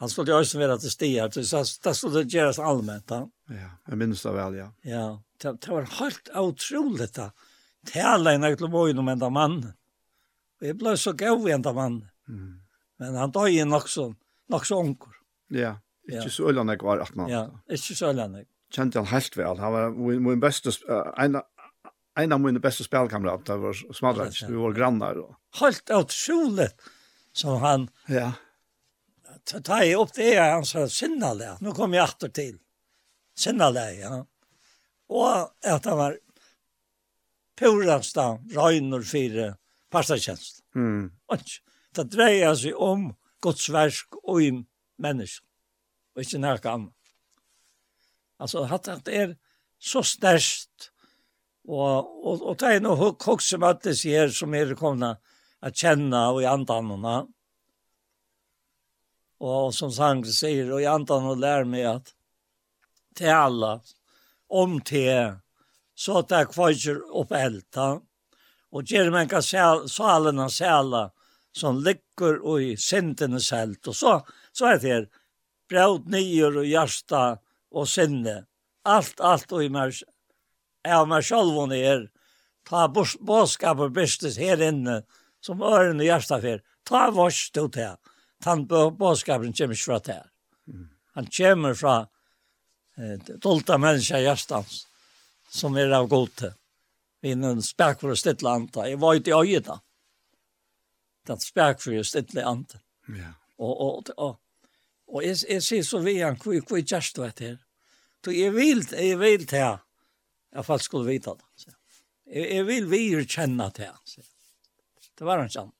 Speaker 8: Han skulle jo også være til stier, Så det skulle gjøres allmänt. Ja,
Speaker 1: jeg minnes det väl, ja.
Speaker 8: Ja, det, det var helt otroligt. Ja tala en ekle bøyen om enda mann. Og jeg ble så gav enda mann.
Speaker 1: Mm.
Speaker 8: Men han døg i nok så, nok så onker.
Speaker 1: Ja, ikke
Speaker 8: ja.
Speaker 1: så øyne jeg var at man.
Speaker 8: Ja, ikke så øyne jeg.
Speaker 1: Kjente han helt vel. Han var min min beste, uh, en, en av mine beste spelkamerater, var
Speaker 8: smadrens,
Speaker 1: vi var grannar. Og...
Speaker 8: Helt utrolig, som han.
Speaker 1: Ja.
Speaker 8: Ta jeg opp det, han sa, sinnaleg, nå kom jeg atter til. Sinnaleg, ja. Og at han var purasta røyner fire pastakjänst.
Speaker 1: Mm.
Speaker 8: Och det dreier seg om Guds verk og i mennesker. Og ikke nærke annet. Altså, at det er så størst, og, og, og det er noe kokk som møttes her, som er kommet å kjenne og i andanene. Og som sang sier, og i andanene lærer meg at til alle, om til så att jag kvar upp elta. Och ger man kan säl, salen och som ligger och i synden helt. Och så, så är det här, braut nyer och hjärsta och sinne. Allt, allt och i mig, jag mig själv och ner. Ta bådskap och bestes här inne som öron och hjärsta för. Ta vars stå till. Ta bådskapen kommer från det här. Han kommer från eh, dolta människa hjärstans som er av gode. Vi er en spærk for å stille anta. Jeg var ute i øyet da. Det er spærk for å stille anta.
Speaker 1: Ja.
Speaker 8: Og, og, og, og jeg, jeg sier så vi han, hvor er gjerst du etter her? Så jeg vil, jeg vil til jeg, Jeg fall skulle vite det. Så. Jeg, jeg vil vi kjenne til jeg. Så. Det var en sånn.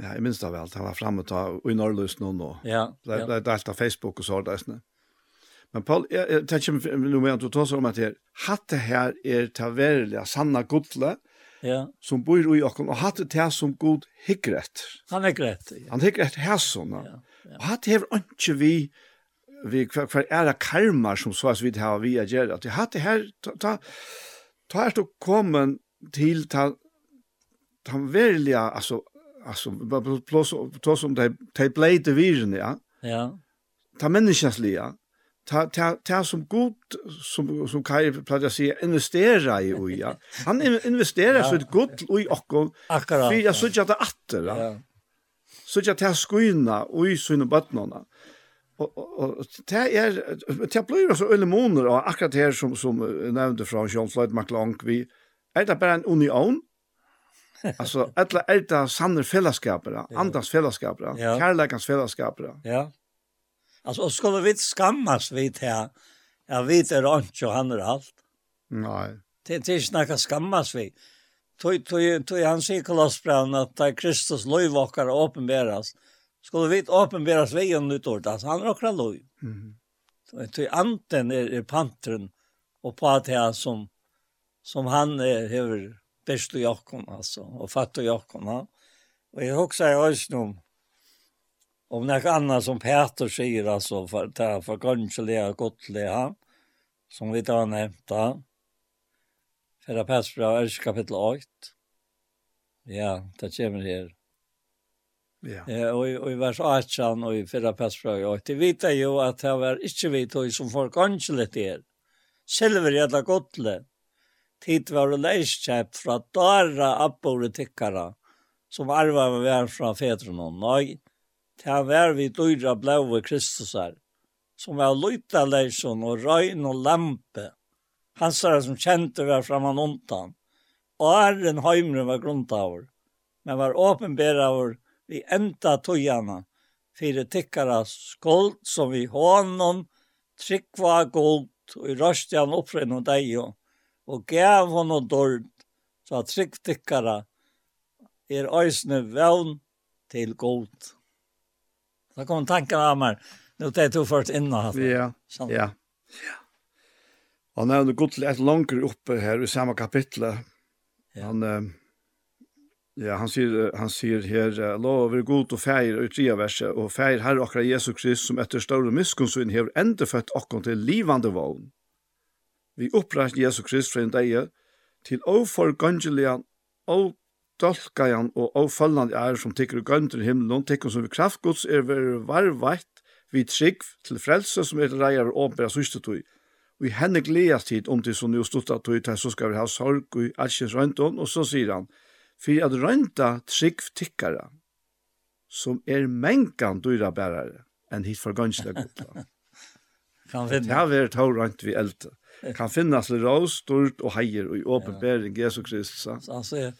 Speaker 1: Ja, jeg minns det vel. Det var fremme til i Norrløs nå nå.
Speaker 8: Ja.
Speaker 1: Det,
Speaker 8: det, det
Speaker 1: er alt av Facebook og så, det er sånn. Men Paul, jeg, jeg tenker nu med at du tar seg om at her, hatt her er til taverlige, sanna godle,
Speaker 8: ja.
Speaker 1: som bor i okken, og hatt det her som god hikrett.
Speaker 8: Han er grett, ja.
Speaker 1: Han er grett her sånn.
Speaker 8: Ja, ja.
Speaker 1: Og hatt her ikke vi, vi hver, hver er det karmar som så vidt her vi er gjerne. At hatt det her, ta, ta, ta er til å komme til ta, ta verlige, altså, altså, blås, blås om de, de blei til ja.
Speaker 8: Ja.
Speaker 1: Ta menneskenslige, ja ta ta ta som god som som Kai plejer sig investera i och ja. Han investerar så ett gott och i och
Speaker 8: akkurat.
Speaker 1: För jag såg att det åter. Ja. så att det skuina och i såna bottnarna. Och och det är det blir så öle månader och akkurat här som som nämnde från Jean Floyd McLong vi är det bara en union. Alltså alla är det sanna fällskaper, andas fällskaper, kärlekens fällskaper.
Speaker 8: Ja. Alltså och skulle vi skammas vid här. Jag vet är inte och han är allt.
Speaker 1: Nej.
Speaker 8: Det är inte något skammas vid. Tog, tog, tog han sig i kolossbrann att där Kristus lov och åpenberas. Skulle vi åpenberas vid en utord. Alltså han råkar loj.
Speaker 1: Mm.
Speaker 8: Tog anten är, är pantren och på att det som, som han är, över bäst och jakon alltså. Och fatt och jakon. Ja. Och jag också är ösnum. Om något annat som Peter säger alltså för det här för gönnsliga gottliga som vi då har nämnt då. Förra Petra är kapitel 8. Ja, det kommer her.
Speaker 1: Ja.
Speaker 8: Eh och og i vers 18 och i fyrra Petra är 8. Vi vet ju att det var inte vi tog som folk gönnsligt er. Silver är godle. Tid var det läskap fra dara abbore tikkara, som arvar var från fäderna. Nei, til vær vi dyra blåve Kristusar, som var lyta leison og røyn og lampe, hansara som kjente var framan ontan, og æren heimren var grunntaver, men var åpenberavur vi enda tøyana, fyrir tikkara skuld som vi hånden, tryggva gold, og i røst han opprinn og deg, og gav hon og dord, så at trygg tikkara er øysne vevn til god. Så kom tanken av meg. nå tar jag tog först innan.
Speaker 1: Ja, ja. ja. Han er under god til et oppe her i samme kapittel.
Speaker 8: Ja.
Speaker 1: Han, ja, han, sier, han sier her, lov er god og feir, og tria verset, og feir herre akkurat Jesus Krist, som etter større miskunnsyn hever endefødt akkurat til livande vogn. Vi oppreist Jesus Krist fra en deie, til å for gangelige, og stolkajan og avfallande er som tekur og gønder i himmelen, tekur som vi kraftgods er ver varvveitt vi trygg til frelse som er reier og åpera systetøy. Vi henne gledes tid om til som jo stutta tøy til så skal vi ha sorg og alskjens røynton, og så sier han, for at røynta trygg tikkara, som er mengan dyra bærare, enn hit for gønsla godla.
Speaker 8: kan finne.
Speaker 1: Det har vært taurant vi eldre. Kan finnes litt rås, stort og heier og i åpenbering Jesu Kristus.
Speaker 8: Så han sier,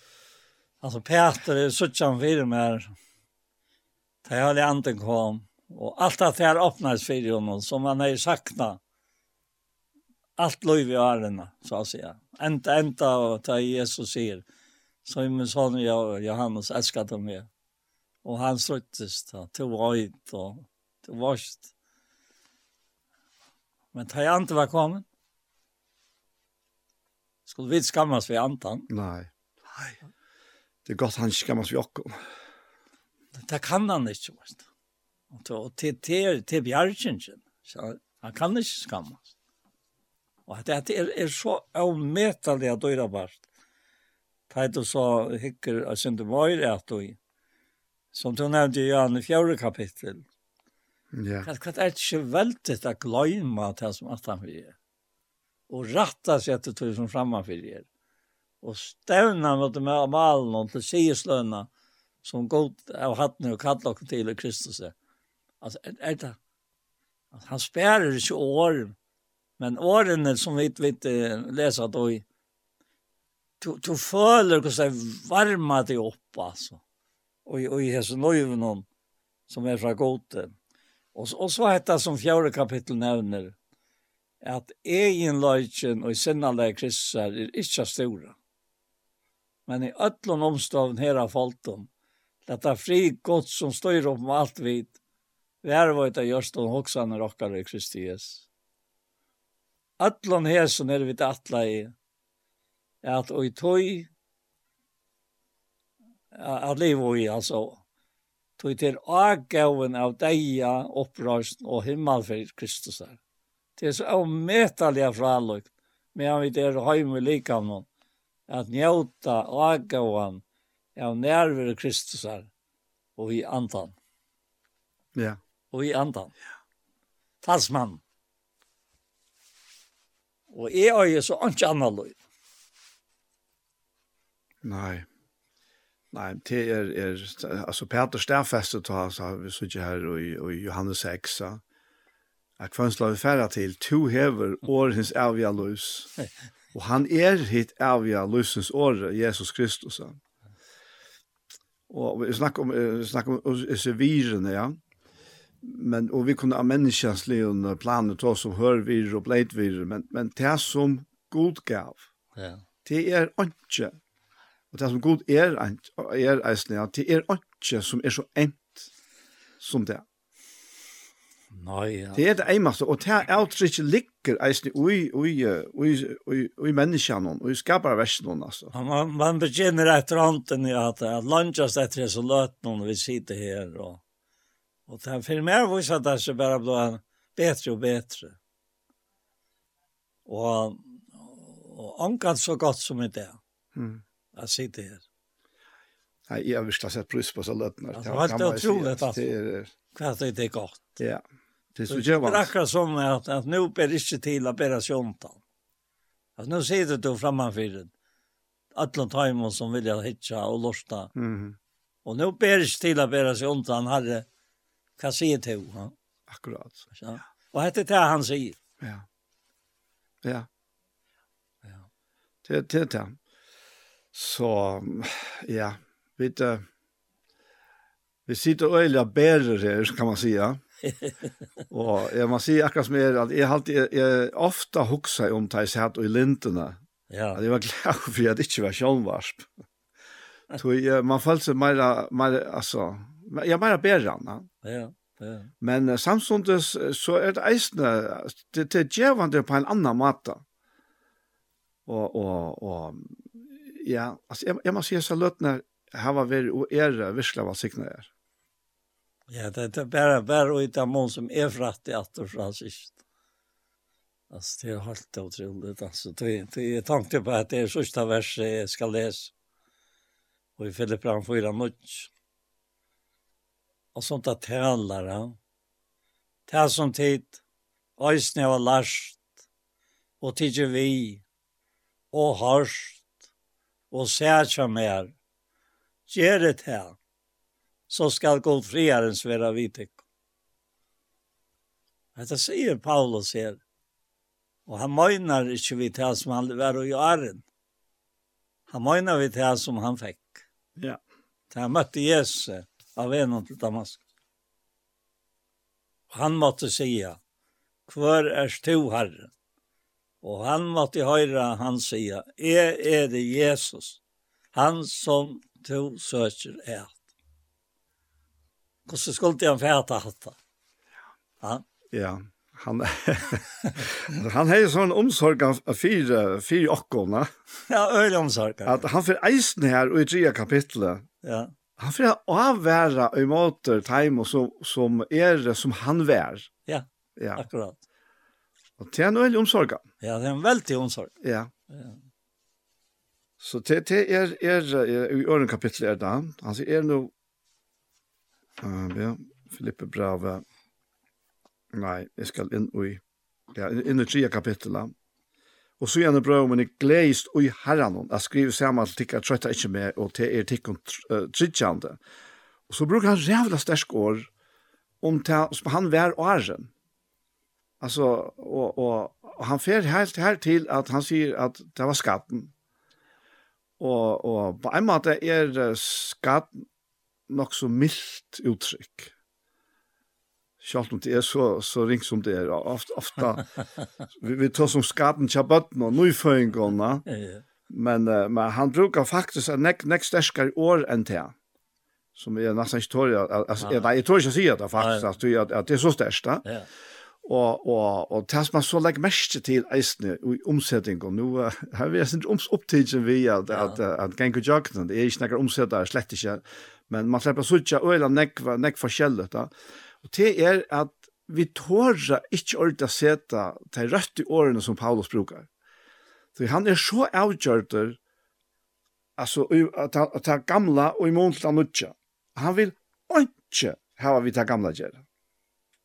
Speaker 8: Alltså Peter är så tjän för mer. Det har det inte kom. Och allt att det här öppnades för honom som han har sakna. Allt lov i ärena, så att säga. Ända ända och ta Jesus säger. Så i min son jag, Johannes älskade mig. Och han sluttes då. till var och till var. Men ta jag inte var kommen. Skulle vi skammas vid antan?
Speaker 1: Nej. Nej det er godt han skammas vi okkom.
Speaker 8: Det kan han ikke, vet du. Og til, til, til bjergjengen, så han kan ikke skammas. Og det er, er så avmetelig at døyra bart. Det er så hikker av syndemøyre at du, som du nevnte i Jan i fjerde kapittel,
Speaker 1: Ja.
Speaker 8: Hva er det ikke veldig å gløyma det som at han vil gjøre? Og ratta seg etter tog som framme for gjøre og stevna mot dem av malen og til siesløna som god av hattene og kallet dere til i Kristus. Altså, er, er det, at han spærer ikke år, men årene som vi vet leser då i, du, du føler hvordan det varmer deg opp, altså. Og, og i hese nøyvnån som er fra goden. Og, og så heter det som fjerde kapittel nevner, at egenløyken og sinnalleg kristar er ikke store men i öllon her hera falton. Detta fri gott som styr upp med allt vid. Vi är vad av görs de hoxarna rockar i Kristi Jesus. Öllon hesen är vi attla i. Att och i toj att leva i alltså. Tog til agaven av deia, upprörelsen og himmel for Kristus. Det er så avmätaliga fralökt. Men han vet är hemma lika at njauta agavan av nærvere Kristusar og i andan.
Speaker 1: Ja.
Speaker 8: Og i andan. Ja. Talsmann. Og jeg er jo så ikke annet løy.
Speaker 1: Nei. Nei, det er, er altså Peter Stafeste ta, så vi sitter her og, og Johannes 6, at kvann vi færre til, to hever årens avgjørløs. Ja. Og han er hit avja løsens året, Jesus Kristus. Og vi snakker om, vi snakker om disse virene, ja. Men, og vi kunne ha menneskjanslige planer til oss som hørvirer og bleitvirer, men, men det som god gav,
Speaker 8: ja.
Speaker 1: det er ikke. Og det som god er, er eisne, ja. det er ikke som er så ent som det.
Speaker 8: Nei, ja.
Speaker 1: Det er det eneste, og det er alt ikke ligger eisen ui, ui, ui, ui, ui menneskene, ui skaparversen, altså.
Speaker 8: Man, man begynner etter anten i at, at landjast etter så løt noen vi sitter her, og, og det er for meg viser at det er bare ble bedre og bedre. Og, og ankan så godt som i det,
Speaker 1: mm.
Speaker 8: jeg sitter her.
Speaker 1: Nei, jeg har virkelig sett pris på så
Speaker 8: løtene. Det var helt utrolig, altså.
Speaker 1: Det er,
Speaker 8: Kvart det godt? gott.
Speaker 1: Ja. Det så gör.
Speaker 8: Det akkurat som att, att nu ber det inte till att bära sjontan. Att nu sitter du framför den. Alla tajmon som vill hitcha och losta.
Speaker 1: Mm.
Speaker 8: Och nu ber det inte till att bära sjontan hade kassiet till. Ja?
Speaker 1: Akkurat.
Speaker 8: Ja. Och heter det han säger.
Speaker 1: Ja. Ja.
Speaker 8: Ja.
Speaker 1: Det det det. Så ja, vet du Vi sitter och älgar bärer här, kan man säga og jeg må si akkurat som er, at jeg, alltid, jeg, jeg ofte hukser om det jeg satt i lintene.
Speaker 8: Ja.
Speaker 1: At jeg var glad for at det ikke var sjånvarsp. Så jeg, man følte seg mer, mer altså, jeg er mer bedre enn.
Speaker 8: Ja, ja.
Speaker 1: Men uh, samtidig så er det eisende, det, det er gjevende på en annan måte. Og, og, og ja, altså, jeg, jeg må si at løtene her var veldig, og er virkelig hva sikkerne er.
Speaker 8: Ja, det är bara bara ut av mån som är fratt i att och sist. Alltså det är helt otroligt alltså det det är tanke på att det är sista vers jag ska läsa. Och i Filippan 4 nuts. Och sånt att talar han. Det som tid Øysne og last, og tidje vi, og harst, og sætja mer. Gjere det her så skal god friaren svära vid Dette sier Paulus her, og han møgnar ikkje vi til som han var og gör. Han møgnar vi til som han fekk.
Speaker 1: Ja.
Speaker 8: Til han møtte Jesus av en til Damaskus. Og han måtte säga, kvar er du, Herre? Og han måtte höra han säga, er er det Jesus, han som tog søker er. Hvordan skulle han fæta hatt? Ja.
Speaker 1: Ja, han han har sån omsorg av fyra fyra okkona.
Speaker 8: Ja, öle omsorg.
Speaker 1: Att han för eisen här och i tredje kapitlet.
Speaker 8: Ja.
Speaker 1: Han för avvära i motor time och så som är det som han vär.
Speaker 8: Ja.
Speaker 1: Ja.
Speaker 8: Akkurat.
Speaker 1: Och det är en öle omsorg.
Speaker 8: Ja, det är en väldig omsorg.
Speaker 1: Ja.
Speaker 8: Ja.
Speaker 1: Så det det är är i ören kapitlet där. Han säger är nu Ja, Filippe Brave. Nei, jeg skal inn i, ja, inn i tredje kapitlet. Og så gjerne brøv, men jeg gleist i herren, jeg skriver sammen til tikka trøyta ikke med, og til er tikkum tridjande. Og så brukar han rævla stersk år, om til, som han vær åren. Altså, og, og, og han fer helt her til at han sier at det var skatten. Og, og på en måte er skatten, nok så mildt uttrykk. Sjalt om det er så, så ring som det er. Ofta, ofta vi, vi tar som skapen til bøtten og
Speaker 8: nøyføyngene,
Speaker 1: men, uh, men han brukar faktisk en nek, nek sterskere år enn til som är nesten ikke tror jeg. Altså,
Speaker 8: ja.
Speaker 1: Nei, jeg tror ikke jag säger det faktiskt
Speaker 8: att
Speaker 1: at, at det er så störst va.
Speaker 8: Ja.
Speaker 1: Og, og, och tas man så legger mest til eisene i omsättning Nå uh, har vi sen oms upptagen vi at,
Speaker 8: Ja.
Speaker 1: at, at, att gänga jagten det er ikke några omsettere, slett ikke men man släpper sucha öla nekva nek forskjellet da. Og det er at vi tåra ordet orda seta de røtte årene som Paulus brukar. Så han er så avgjørter altså at ta gamla og i til nutja. Han vil ikke hava vi ta gamla gjøre.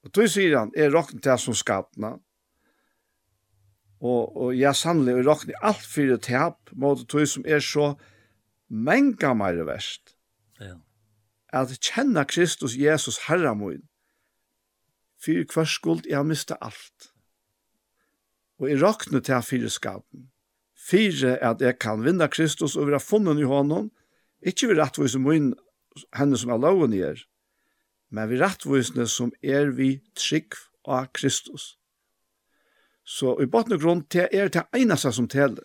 Speaker 1: Og då sier han, er rokken til som skapna, og, og jeg sannelig er rokken alt fyrir tap, mot det som er så menga meire verst.
Speaker 8: Ja
Speaker 1: at kjenna Kristus Jesus Herra min, fyrir hver skuld jeg mista alt. Og jeg rakne til fyrir skapen, fyrir at jeg kan vinna Kristus og være funnet i honom, ikke vi rettvoisen min, henne som er loven i er, men vi rettvisene som er vi trygg av Kristus. Så i botten og grunn til er det eneste som teller.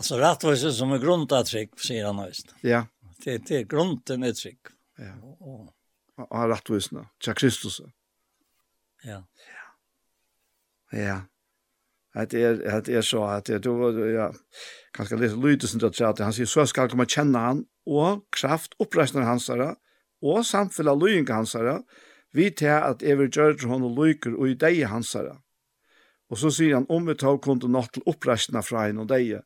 Speaker 8: Altså rettvoisen som er grunnt av trygg, sier han høyst.
Speaker 1: Ja.
Speaker 8: Det, det er grunden til trygg.
Speaker 1: Ja.
Speaker 8: Og,
Speaker 1: og, og rettvisene, til Kristus.
Speaker 8: Ja.
Speaker 1: Ja. Ja. At er, det er så, at er, du, ja, kanskje litt lydet som det at han sier, så skal komme kjenne han, og kraft oppreisner hans herre, og samfunnet lying hans herre, vi til at jeg vil gjøre til henne lyker og i deg hans herre. Og så sier han, om vi tar kunde nått til oppreisner fra henne og deg,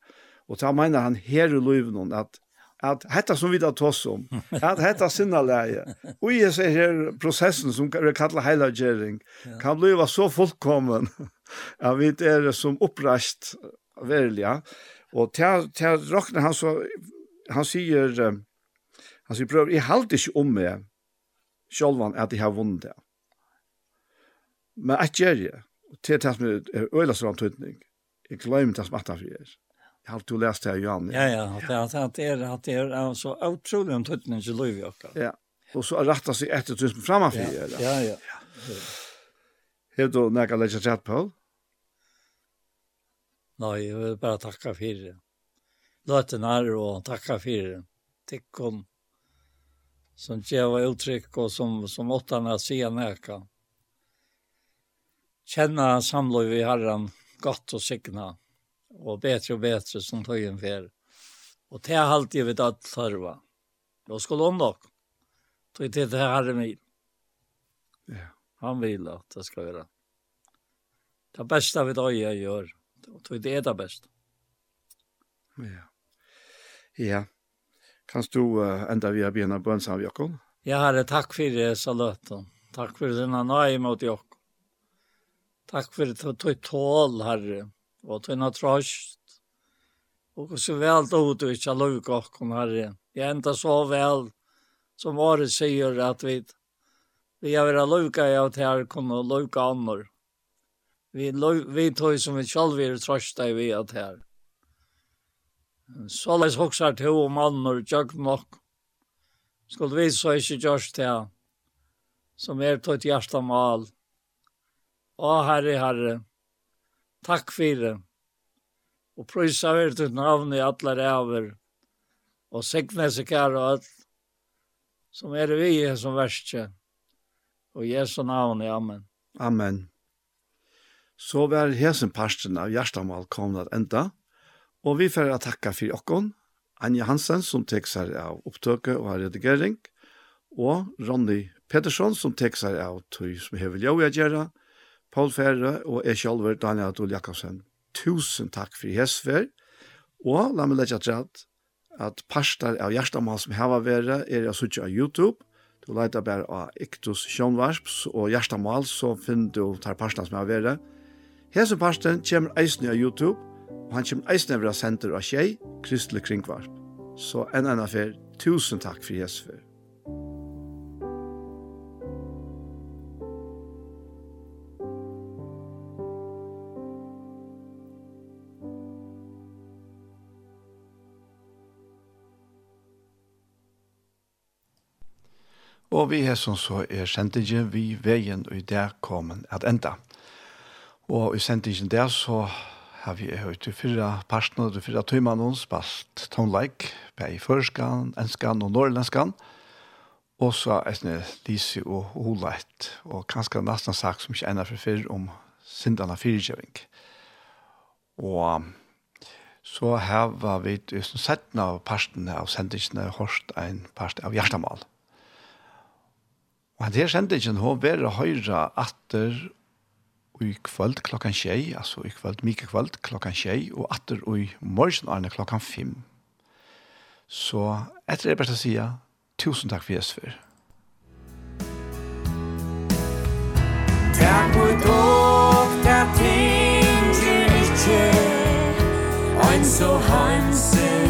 Speaker 1: og da mener han her i lyven at at hetta som vi da tås om at hetta sinna leie, og i så her prosessen som vi kallar heilagjering, kan bli var så fullkommen at vi er som upprast välja og til till rocknar han så han säger han sier, pröv jeg halte ikke om meg, sjølvan at jeg har vunnit det men jeg att jag til det som er øyla sånn tydning jeg glemmer det som at det är Jag har alltid läst det här Johan.
Speaker 8: Ja, ja, ja. det, att, det är, att det är så otroligt om tuttningen till liv i åka.
Speaker 1: Ja, och så rätta sig efter tusen framför.
Speaker 8: Ja,
Speaker 1: ja,
Speaker 8: ja. Hur
Speaker 1: då när jag lägger rätt på?
Speaker 8: Nej, jag vill bara tacka för det. Låten här och tacka för det. Tack om som gjør uttrykk og som, som åttene sier näka. Kjenne samlade vi herren godt og signa og bättre og bättre som tøyen fer. Og det er alltid vi att tørva. Og skulle om nok. Tøy til det här är mig.
Speaker 1: Ja.
Speaker 8: Han vil at det skal være. Det beste vi da jeg gjør. Tøy det er det beste.
Speaker 1: Ja. Ja. Kan du uh, enda vi har bena bönsa av Jakob?
Speaker 8: Ja, herre, takk for det, Saløten. Takk for denne nøye mot Jakob. Takk for det, tog tål, herre og tøyna trøst, og så vel då du ikke har lov og kon herre. Jeg enda så vel som året sier at vi vi har vært lovka i at her kunne lovka annor. Vi, vi tog som vi selv er trøsta i vi at her. Så leis hoksar til om annor tjøk nok. Skulle vi så ikke gjørs til som er tog hjertamal. Å herre, herre, Takk fyrir. Og prøysa vi til navn i allar æver. Og segna seg kære og all. Som er vi i som verste. Og Jesu navn i Amen.
Speaker 1: Amen. Så var hesen parsten av Gjerstamal kommet at enda. Og vi får takka for okkon. Anja Hansen som tek seg av opptøket og av redigering. Og Ronny Pettersson som tek seg av tog som hever jo å gjøre. Og Paul Ferre og jeg selv, Daniel Adol Jakobsen. Tusen takk for hesver, og la meg legge til at parster av hjertemål som har vært er jeg suttet av YouTube, Du leiter bare av Iktus Sjønvarsps og Gjerstamal, så finner du tar parstene som har vært. Hese parsten kommer eisen av YouTube, og han kommer eisen av senter av tjei, Kristelig Kringvarp. Så en annen affær, tusen takk for hese Og vi er som så er sendingen vi veien og i der kommer at enda. Og i sendingen der så har vi hørt til fyrre parten og til fyrre tøymann og spalt tonleik, på i førskan, enskan og norrlenskan, og så er det Lise og Oleit, og kanskje nesten sagt som ikke enda for fyrre om sindene fyrkjøving. Og så har vi sett av parten av sendingen hørt en part av hjertemål. Og han her sendingen, hun var å høre atter i kvöld klokkan tjei, altså i kvöld, mye kvöld klokkan tjei, og atter i morgen årene klokkan fem. Så etter det er bare å si, tusen takk for Jesper.
Speaker 7: Takk for dog, der tinger ikke, og så hansen,